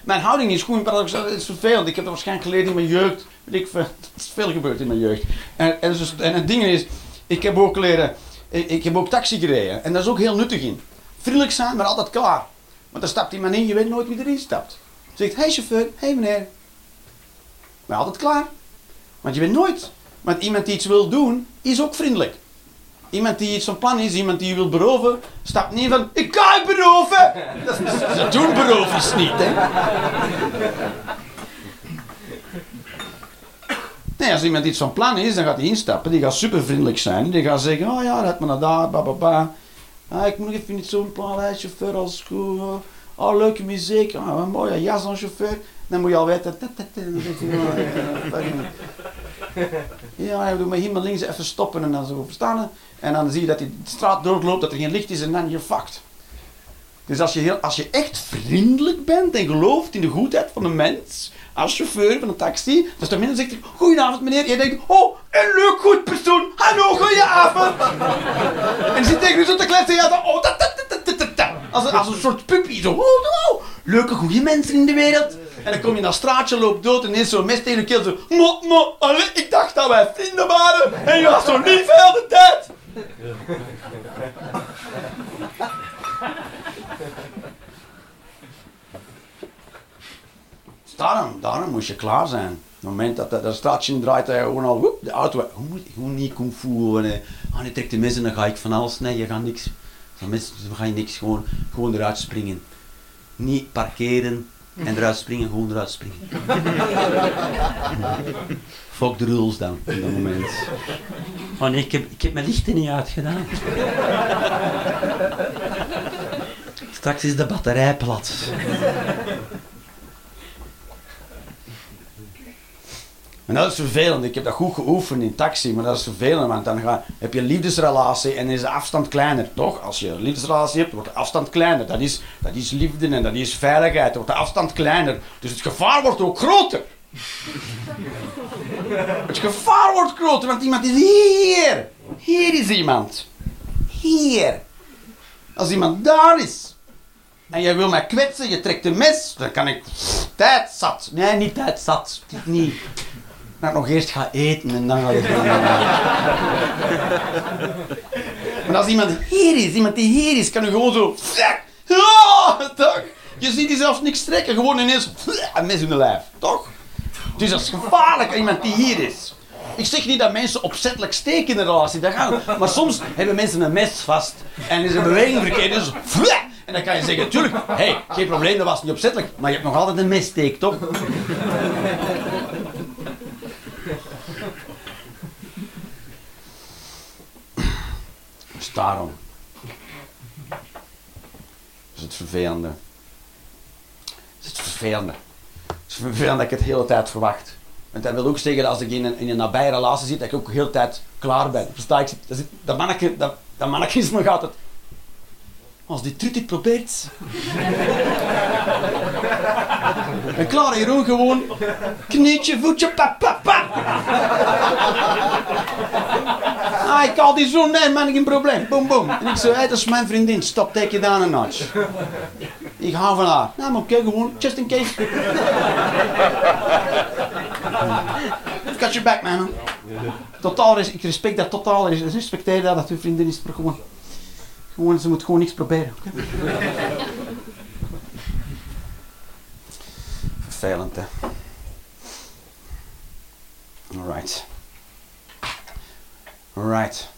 Mijn houding is goed in paradoxale, het is vervelend. Ik heb dat waarschijnlijk geleerd in mijn jeugd. Weet ik is veel gebeurd in mijn jeugd. En, en, dus, en het ding is, ik heb ook leren, ik, ik heb ook taxi gereden. En daar is ook heel nuttig in. Vriendelijk zijn, maar altijd klaar. Want dan stapt iemand in, je weet nooit wie erin stapt. Zegt, hey chauffeur, hey meneer. Maar altijd klaar. Want je weet nooit. Want iemand die iets wil doen, is ook vriendelijk. Iemand die iets van plan is, iemand die je wil beroven, stapt niet van, ik ga je beroven! Dat, doen berovers niet, hè. Nee, als iemand iets van plan is, dan gaat hij instappen. Die gaat super vriendelijk zijn. Die gaat zeggen, oh ja, red me naar daar, ba ba ba. Ah, ik moet nog even niet zo'n plan, hè, chauffeur, als goed. Oh, oh, leuke muziek. Oh, een mooie jas aan chauffeur. Dan moet je al weten. oh, ja, je doet hier maar links even stoppen en dan zo verstaan. En dan zie je dat hij de straat doorloopt, dat er geen licht is en dan je fucked. Dus als je, heel, als je echt vriendelijk bent en gelooft in de goedheid van de mens, als chauffeur van een taxi, dus dan zegt hij, goedenavond meneer. Je denkt, oh, een leuk goed persoon, hallo, goedenavond. en je zit tegen je zo te kletsen, ja, dan, oh, dat. Als, een- als soort puppy, zo, leuke goede mensen in de wereld. En dan kom je naar straatje, loopt dood en ineens zo'n mes tegen je keel, zo, mo, mo, ik dacht dat wij vrienden waren en je was zo lief heel de tijd. Daarom, daarom moest je klaar zijn. Op het moment dat dat, straatje draait, hij gewoon al, de auto, hoe moet niet kung fu, gewoon, eh, ah, je trekt de mes en dan ga ik van alles, nee, je gaat niks. Dan ga je niks, gewoon, gewoon eruit springen. Niet parkeren en eruit springen, gewoon eruit springen. Fuck de rules dan, op dat moment. Oh nee, ik heb, ik heb mijn lichten niet uitgedaan. Straks is de batterij plat. En dat is vervelend. Ik heb dat goed geoefend in taxi, maar dat is vervelend, want dan ga, heb je een liefdesrelatie en is de afstand kleiner, toch? Als je een liefdesrelatie hebt, wordt de afstand kleiner. Dat is, dat is liefde en dat is veiligheid. Wordt de afstand kleiner. Dus het gevaar wordt ook groter. het gevaar wordt groter, want iemand is hier. Hier is iemand. Hier. Als iemand daar is. En jij wil mij kwetsen, je trekt een mes, dan kan ik... Tijd zat. Nee, niet tijd zat. Niet. Ik nog eerst ga eten en dan ga ik... en als iemand hier is, iemand die hier is, kan je gewoon zo... Ja, toch? Je ziet die zelfs niks trekken, gewoon ineens een mes in de lijf, toch? Dus dat is gevaarlijk, iemand die hier is. Ik zeg niet dat mensen opzettelijk steken in een relatie, dat gaat Maar soms hebben mensen een mes vast en is een beweging verkeerd. Dus, en dan kan je zeggen, tuurlijk, hey, geen probleem, dat was niet opzettelijk. Maar je hebt nog altijd een messteek, toch? Daarom. Dat is het vervelende. Dat is het vervelende. Het is vervelend dat ik het de hele tijd verwacht. Want dat wil ook zeggen dat als ik in een, in een nabije relatie zit, dat ik ook de hele tijd klaar ben. Ik? Dat, dat, manneke, dat, is nog altijd... Als die trut dit probeert... en klaar, Jeroen, gewoon... Knietje, voetje, pap, pap, pap. Ah, ik haal die zo, nee man, geen probleem. Boom, boom. En ik zo, hey, dat is mijn vriendin, stop, take it down a notch. Ik hou van haar. Nou, maar oké, gewoon, just in case. Got your back, man. Totaal, ik respect dat totaal, ik respecteer dat, dat uw vriendin is, maar ze moet gewoon niks proberen. Vervelend, hè. Alright. Alright.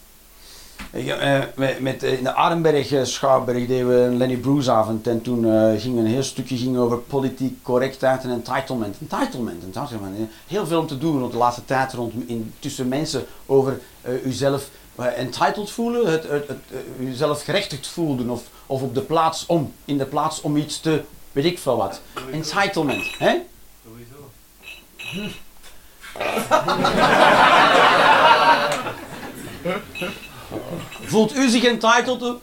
Ik, eh, met, eh, in de Arenberg eh, Schouwburg deden we een Lenny Bruce avond en toen eh, ging een heel stukje ging over politiek correctheid en entitlement. Entitlement, entitlement. Heel veel om te doen rond de laatste tijd rond in, tussen mensen over uzelf entitled voelen, het, het, het, eh, uzelf gerechtigd voelen of, of op de plaats om, in de plaats om iets te, weet ik veel wat. Entitlement, hè? Sowieso. Voelt u zich entitled?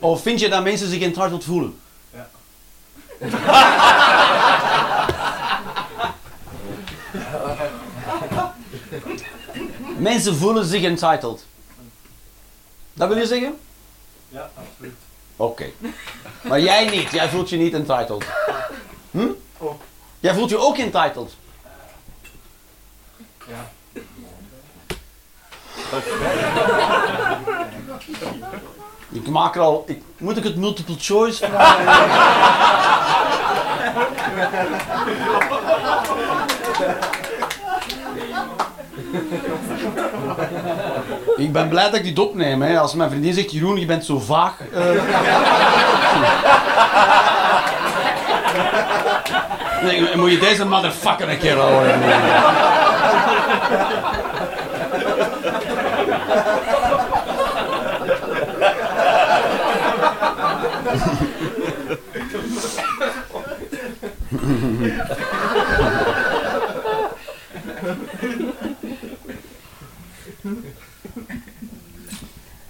Of vind je dat mensen zich entitled voelen? Ja. Mensen voelen zich entitled. Dat wil je zeggen? Ja, absoluut. Oké. Maar jij niet. Jij voelt je niet entitled. Hm? Oh. Jij voelt je ook entitled. Ja. Ik maak er al... Ik, moet ik het multiple choice vragen? ik ben blij dat ik dit opneem. Hè. Als mijn vriendin zegt, Jeroen, je bent zo vaag. eh. Nee, moet je deze motherfucker een keer horen.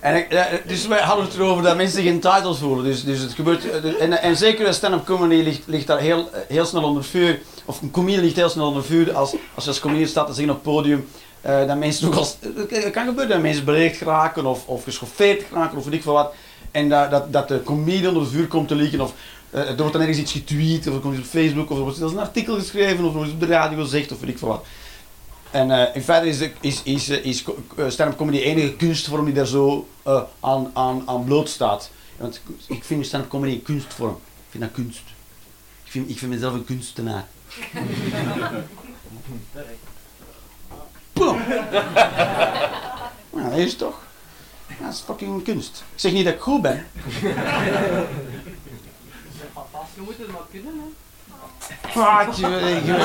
En, ja, dus wij hadden het erover dat mensen zich entitled voelen. Dus, dus het gebeurt, eh, en, en zeker stand-up comedy ligt, daar heel, heel snel onder vuur. Of een comedian ligt heel snel onder vuur als, als je als comedian staat te zeggen op het podium. eh, dat mensen ook als, het kan gebeuren dat mensen beledigd geraken of, of geschoffeerd geraken of weet ik veel wat. En dat, dat, dat de comedian onder vuur komt te liggen of eh, er wordt dan ergens iets getweet of er komt iets op Facebook of er wordt zelfs een artikel geschreven of er wordt op de radio gezegd of weet ik veel wat. En eh, in feite is, is, is, eh, eh, stand-up comedy de enige kunstvorm die daar zo aan, aan, aan bloot staat. Want ik vind stand-up comedy een kunstvorm. Ik vind dat kunst. Ik vind, ik vind mezelf een kunstenaar. Boom. Nou, dat is toch. Dat is fucking kunst. Ik zeg niet dat ik goed ben. Je moet het maar kunnen, hè. Ik, weet- ik, weet-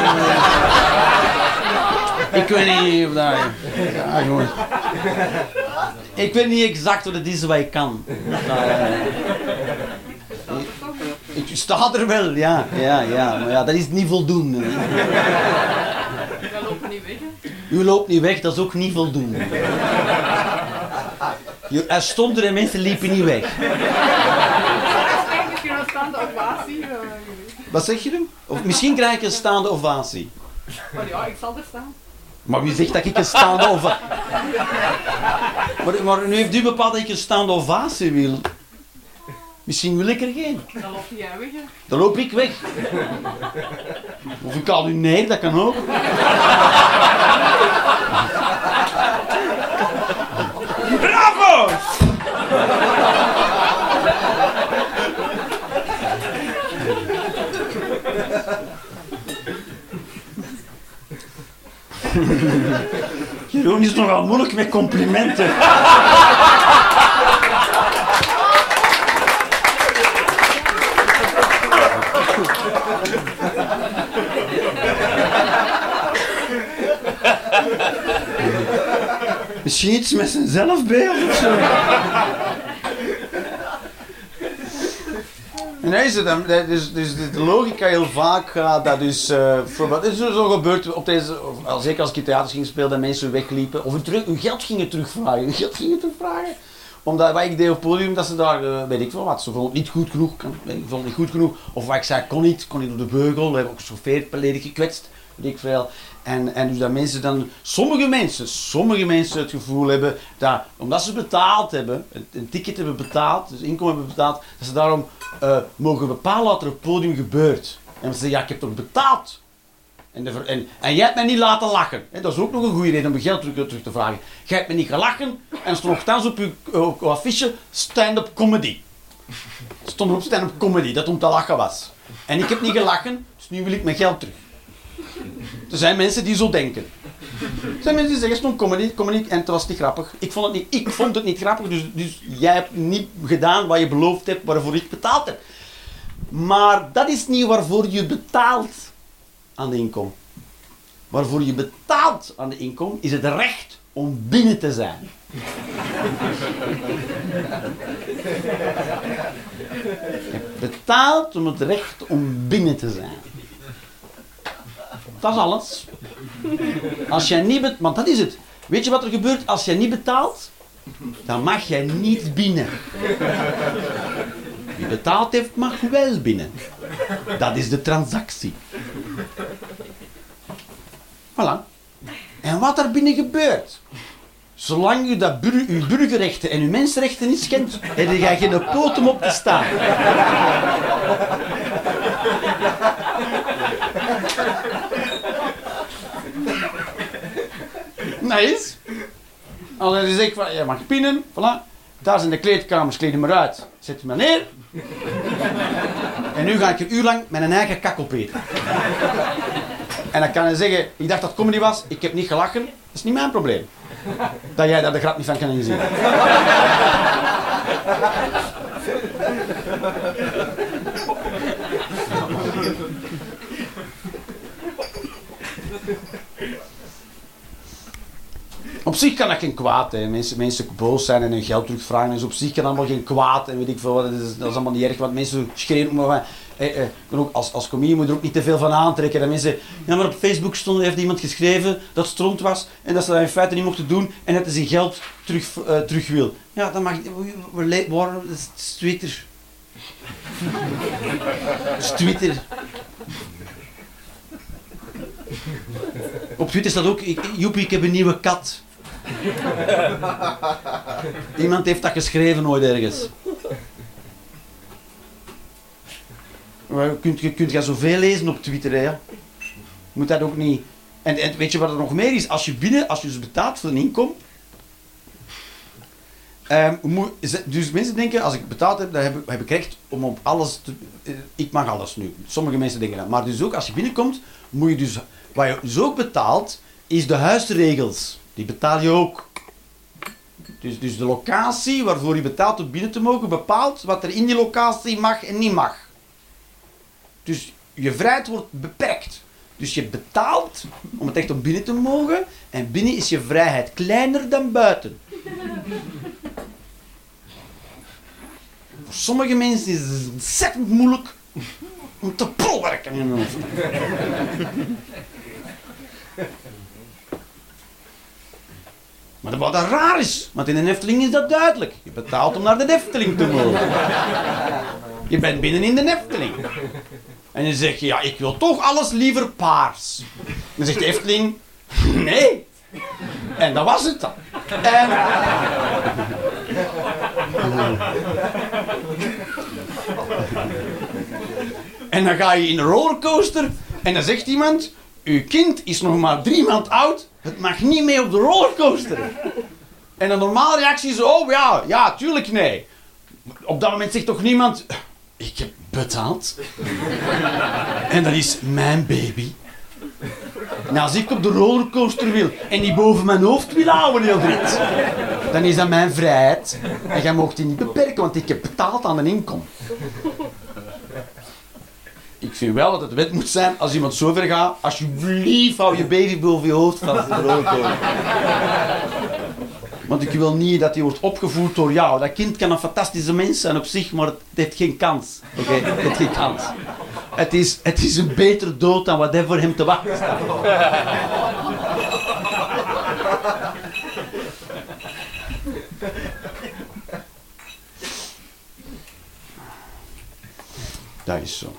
ik weet niet of dat... Ja, gewoon. Ik weet niet exact wat het is wat ik kan. Maar, eh, ik, ik sta er wel, ja, ja, ja. Maar ja, dat is niet voldoende. We lopen niet weg, hè. U loopt niet weg, dat is ook niet voldoende. Je, er stond er en mensen liepen niet weg. Een ovatie. je. Wat zeg je dan? Of misschien krijg ik een staande ovatie. Maar ja, ik zal er staan. Maar wie zegt dat ik een staande ovatie... Maar, maar nu heeft u bepaald dat ik een staande ovatie wil. Misschien wil ik er geen. Dan loop jij weg, hè. Dan loop ik weg. Of ik haal u neer, dat kan ook. Jeroen is nogal moeilijk met complimenten. Misschien iets met zijn zelfbeeld of zo. Nee, is dus, dus de logica heel vaak gaat dat dus, eh bijvoorbeeld, het is zo gebeurd op deze, of, zeker als ik theaters ging spelen, dat mensen wegliepen, of hun, geld gingen terugvragen, hun geld gingen terugvragen. Omdat wat ik deed op podium, dat ze daar, eh, weet ik veel wat, ze vonden het niet goed genoeg, kan, weet ik veel, niet goed genoeg, of wat ik zei, kon niet, kon niet door de beugel, we hebben ook chauffeur ledig gekwetst, weet ik veel. En, en dus dat mensen dan, sommige mensen, sommige mensen het gevoel hebben dat, omdat ze betaald hebben, een, ticket hebben betaald, dus inkomen hebben betaald, dat ze daarom eh, mogen bepalen wat er op het podium gebeurt. En ze zeggen, ja, ik heb toch betaald? En, de, en, en jij hebt mij niet laten lachen. Dat is ook nog een goede reden om je geld terug, terug te vragen. Jij hebt me niet gelachen en stond nogthans op je op affiche stand-up comedy. Stond op stand-up comedy, dat om te lachen was. En ik heb niet gelachen, dus nu wil ik mijn geld terug. Er zijn mensen die zo denken. Er zijn mensen die zeggen, stond comedy, comedy en het was niet grappig. Ik vond het niet, ik vond het niet grappig, dus, dus jij hebt niet gedaan wat je beloofd hebt, waarvoor ik betaald heb. Maar dat is niet waarvoor je betaalt aan de inkom. Waarvoor je betaalt aan de inkom is het recht om binnen te zijn. Je betaalt om het recht om binnen te zijn. Dat is alles. Als jij niet betaalt, want dat is het. Weet je wat er gebeurt als jij niet betaalt? Dan mag jij niet binnen. Wie betaald heeft, mag wel binnen. Dat is de transactie. Voilà. En wat er binnen gebeurt, zolang u dat uw burgerrechten en uw mensenrechten niet schendt, heb je geen poot om op te staan. Nice. Als hij zegt van, je mag pinnen, voilà. Daar zijn de kleedkamers, kleed je maar uit. Zet je maar neer. En nu ga ik een uur lang met een eigen kak opeten. En dan kan hij zeggen, ik dacht dat comedy was, ik heb niet gelachen. Dat is niet mijn probleem. Dat jij daar de grap niet van kan inzien. Op zich kan dat geen kwaad. Hè. Mensen, mensen boos zijn en hun geld terugvragen. Dus op zich kan allemaal geen kwaad. En weet ik veel, dat is, dat is allemaal niet erg. Want mensen schreeuwen ook maar van... Eh, ook, als, als comedian moet je er ook niet te veel van aantrekken. Dat mensen... Ja, maar op Facebook stond, heeft iemand geschreven dat het stront was. En dat ze dat in feite niet mochten doen. En dat hij zijn geld terug, eh, terug wil. Ja, dat mag... we-? Dat is Twitter. Dat is Twitter. Op Twitter staat ook, Joepie, ik heb een nieuwe kat. Iemand heeft dat geschreven ooit ergens. Je kunt, je kunt zoveel lezen op Twitter, hè. Moet dat ook niet... En, en weet je wat er nog meer is? Als je binnen, als je dus betaalt voor een inkom... ehm, dus mensen denken, als ik betaald heb, dan heb ik, heb recht om op alles te... eh, Ik mag alles nu. Sommige mensen denken dat. Maar dus ook, als je binnenkomt, moet je dus... Wat je dus ook betaalt, is de huisregels. Die betaal je ook. Dus, dus de locatie waarvoor je betaalt om binnen te mogen, bepaalt wat er in die locatie mag en niet mag. Dus je vrijheid wordt beperkt. Dus je betaalt om het echt om binnen te mogen. En binnen is je vrijheid kleiner dan buiten. Voor sommige mensen is het ontzettend moeilijk om te hoofd. Maar wat dat raar is, want in de Efteling is dat duidelijk. Je betaalt om naar de Efteling te mogen. Je bent binnen in de Efteling. En je zegt, ja, ik wil toch alles liever paars. Dan zegt de Efteling, nee. En dat was het dan. En... En dan ga je in een rollercoaster En dan zegt iemand, uw kind is nog maar drie maand oud, het mag niet mee op de rollercoaster. En de normale reactie is, oh ja, ja, tuurlijk nee. Op dat moment zegt toch niemand, ik heb betaald. en dat is mijn baby. Nou, als ik op de rollercoaster wil en die boven mijn hoofd wil houden rit, dan is dat mijn vrijheid. En jij mocht die niet beperken, want ik heb betaald aan een inkom. Ik vind wel dat het wet moet zijn, als iemand zo ver gaat, alsjeblieft hou je baby boven je hoofd vast in de. Want ik wil niet dat hij wordt opgevoed door jou. Dat kind kan een fantastische mens zijn op zich, maar het heeft geen kans. Oké, het heeft geen kans. Het is, het is een betere dood dan wat er voor hem te wachten staat. Dat is zo.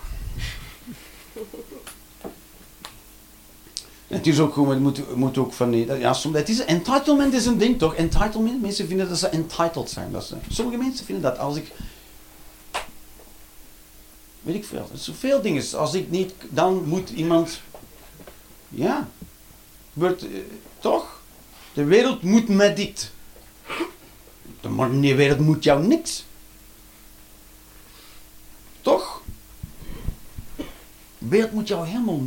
Het is ook gewoon, het moet, moet ook van die, ja, soms, het is, entitlement is een ding toch? Entitlement, mensen vinden dat ze entitled zijn. Dat ze, sommige mensen vinden dat als ik, weet ik veel, zoveel dingen. Als ik niet, dan moet iemand, ja, wordt, eh, toch? De wereld moet mij dit. De wereld moet jou niks. Toch? De wereld moet jou helemaal...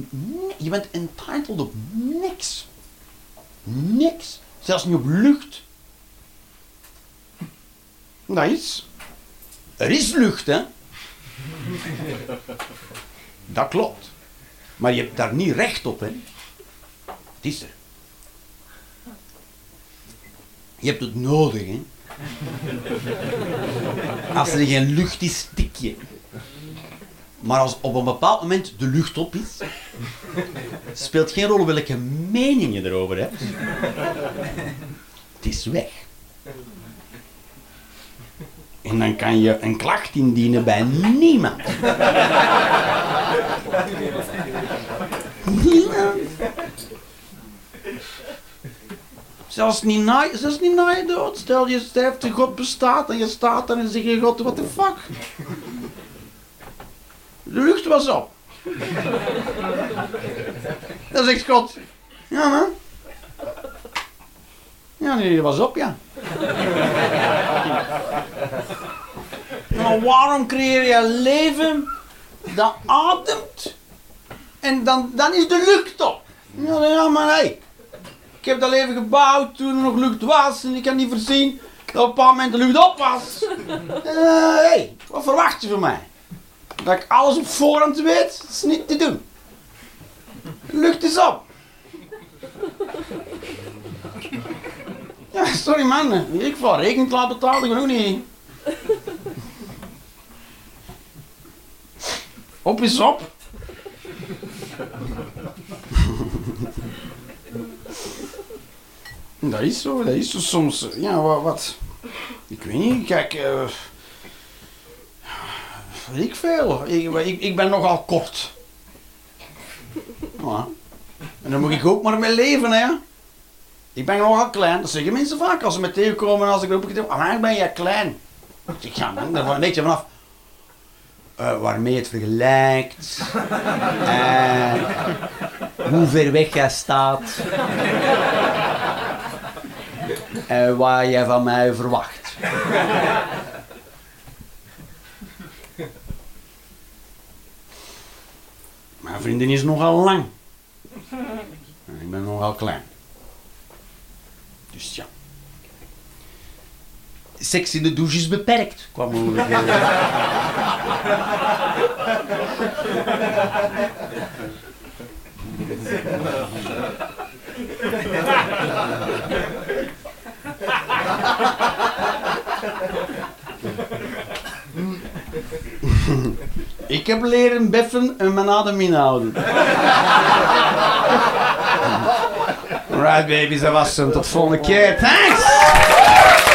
Je bent entitled op niks. Niks. Zelfs niet op lucht. Is... Er is lucht, hè. Dat klopt. Maar je hebt daar niet recht op, hè. Het is er. Je hebt het nodig, hè. Als er geen lucht is, stik je. Maar als op een bepaald moment de lucht op is, speelt geen rol welke mening je erover hebt. Het is weg. En dan kan je een klacht indienen bij niemand. Niemand. Zelfs niet, na, zelfs niet je dood. Stel je sterft en God bestaat en je staat daar en zeg je God, what the fuck? De lucht was op. Dan zegt God, ja man. Ja, die was op, ja. Maar waarom creëer je leven dat ademt en dan, dan is de lucht op? Ja, ja maar hey, ik heb dat leven gebouwd toen er nog lucht was en ik kan niet voorzien dat op een bepaald moment de lucht op was. Eh, hey, wat verwacht je van mij? Dat ik alles op voorhand weet, is niet te doen. Lucht is op. Ja, sorry man, ik val rekening laat betalen, ook niet. Op is op. Dat is zo, dat is zo soms. Ja, wat? wat ik weet niet, kijk. eh ik veel. Ik, ik, ik ben nogal kort. En dan moet ik ook maar mee leven, hè. Ik ben nogal klein. Dat zeggen mensen vaak als ze me tegenkomen. Als ik roep, ik ah, maar ben jij klein. Ik zeg, ja man, daar weet je vanaf. eh, waarmee het vergelijkt. en hoe ver weg jij staat. en wat jij van mij verwacht. Mijn vriendin is nogal lang. Ik ben nogal klein. Dus ja. Seks in de douche is beperkt, kwam mogelijkheden. Ik heb leren beffen en mijn adem inhouden. Alright babies, dat was hem. Tot volgende keer. Thanks!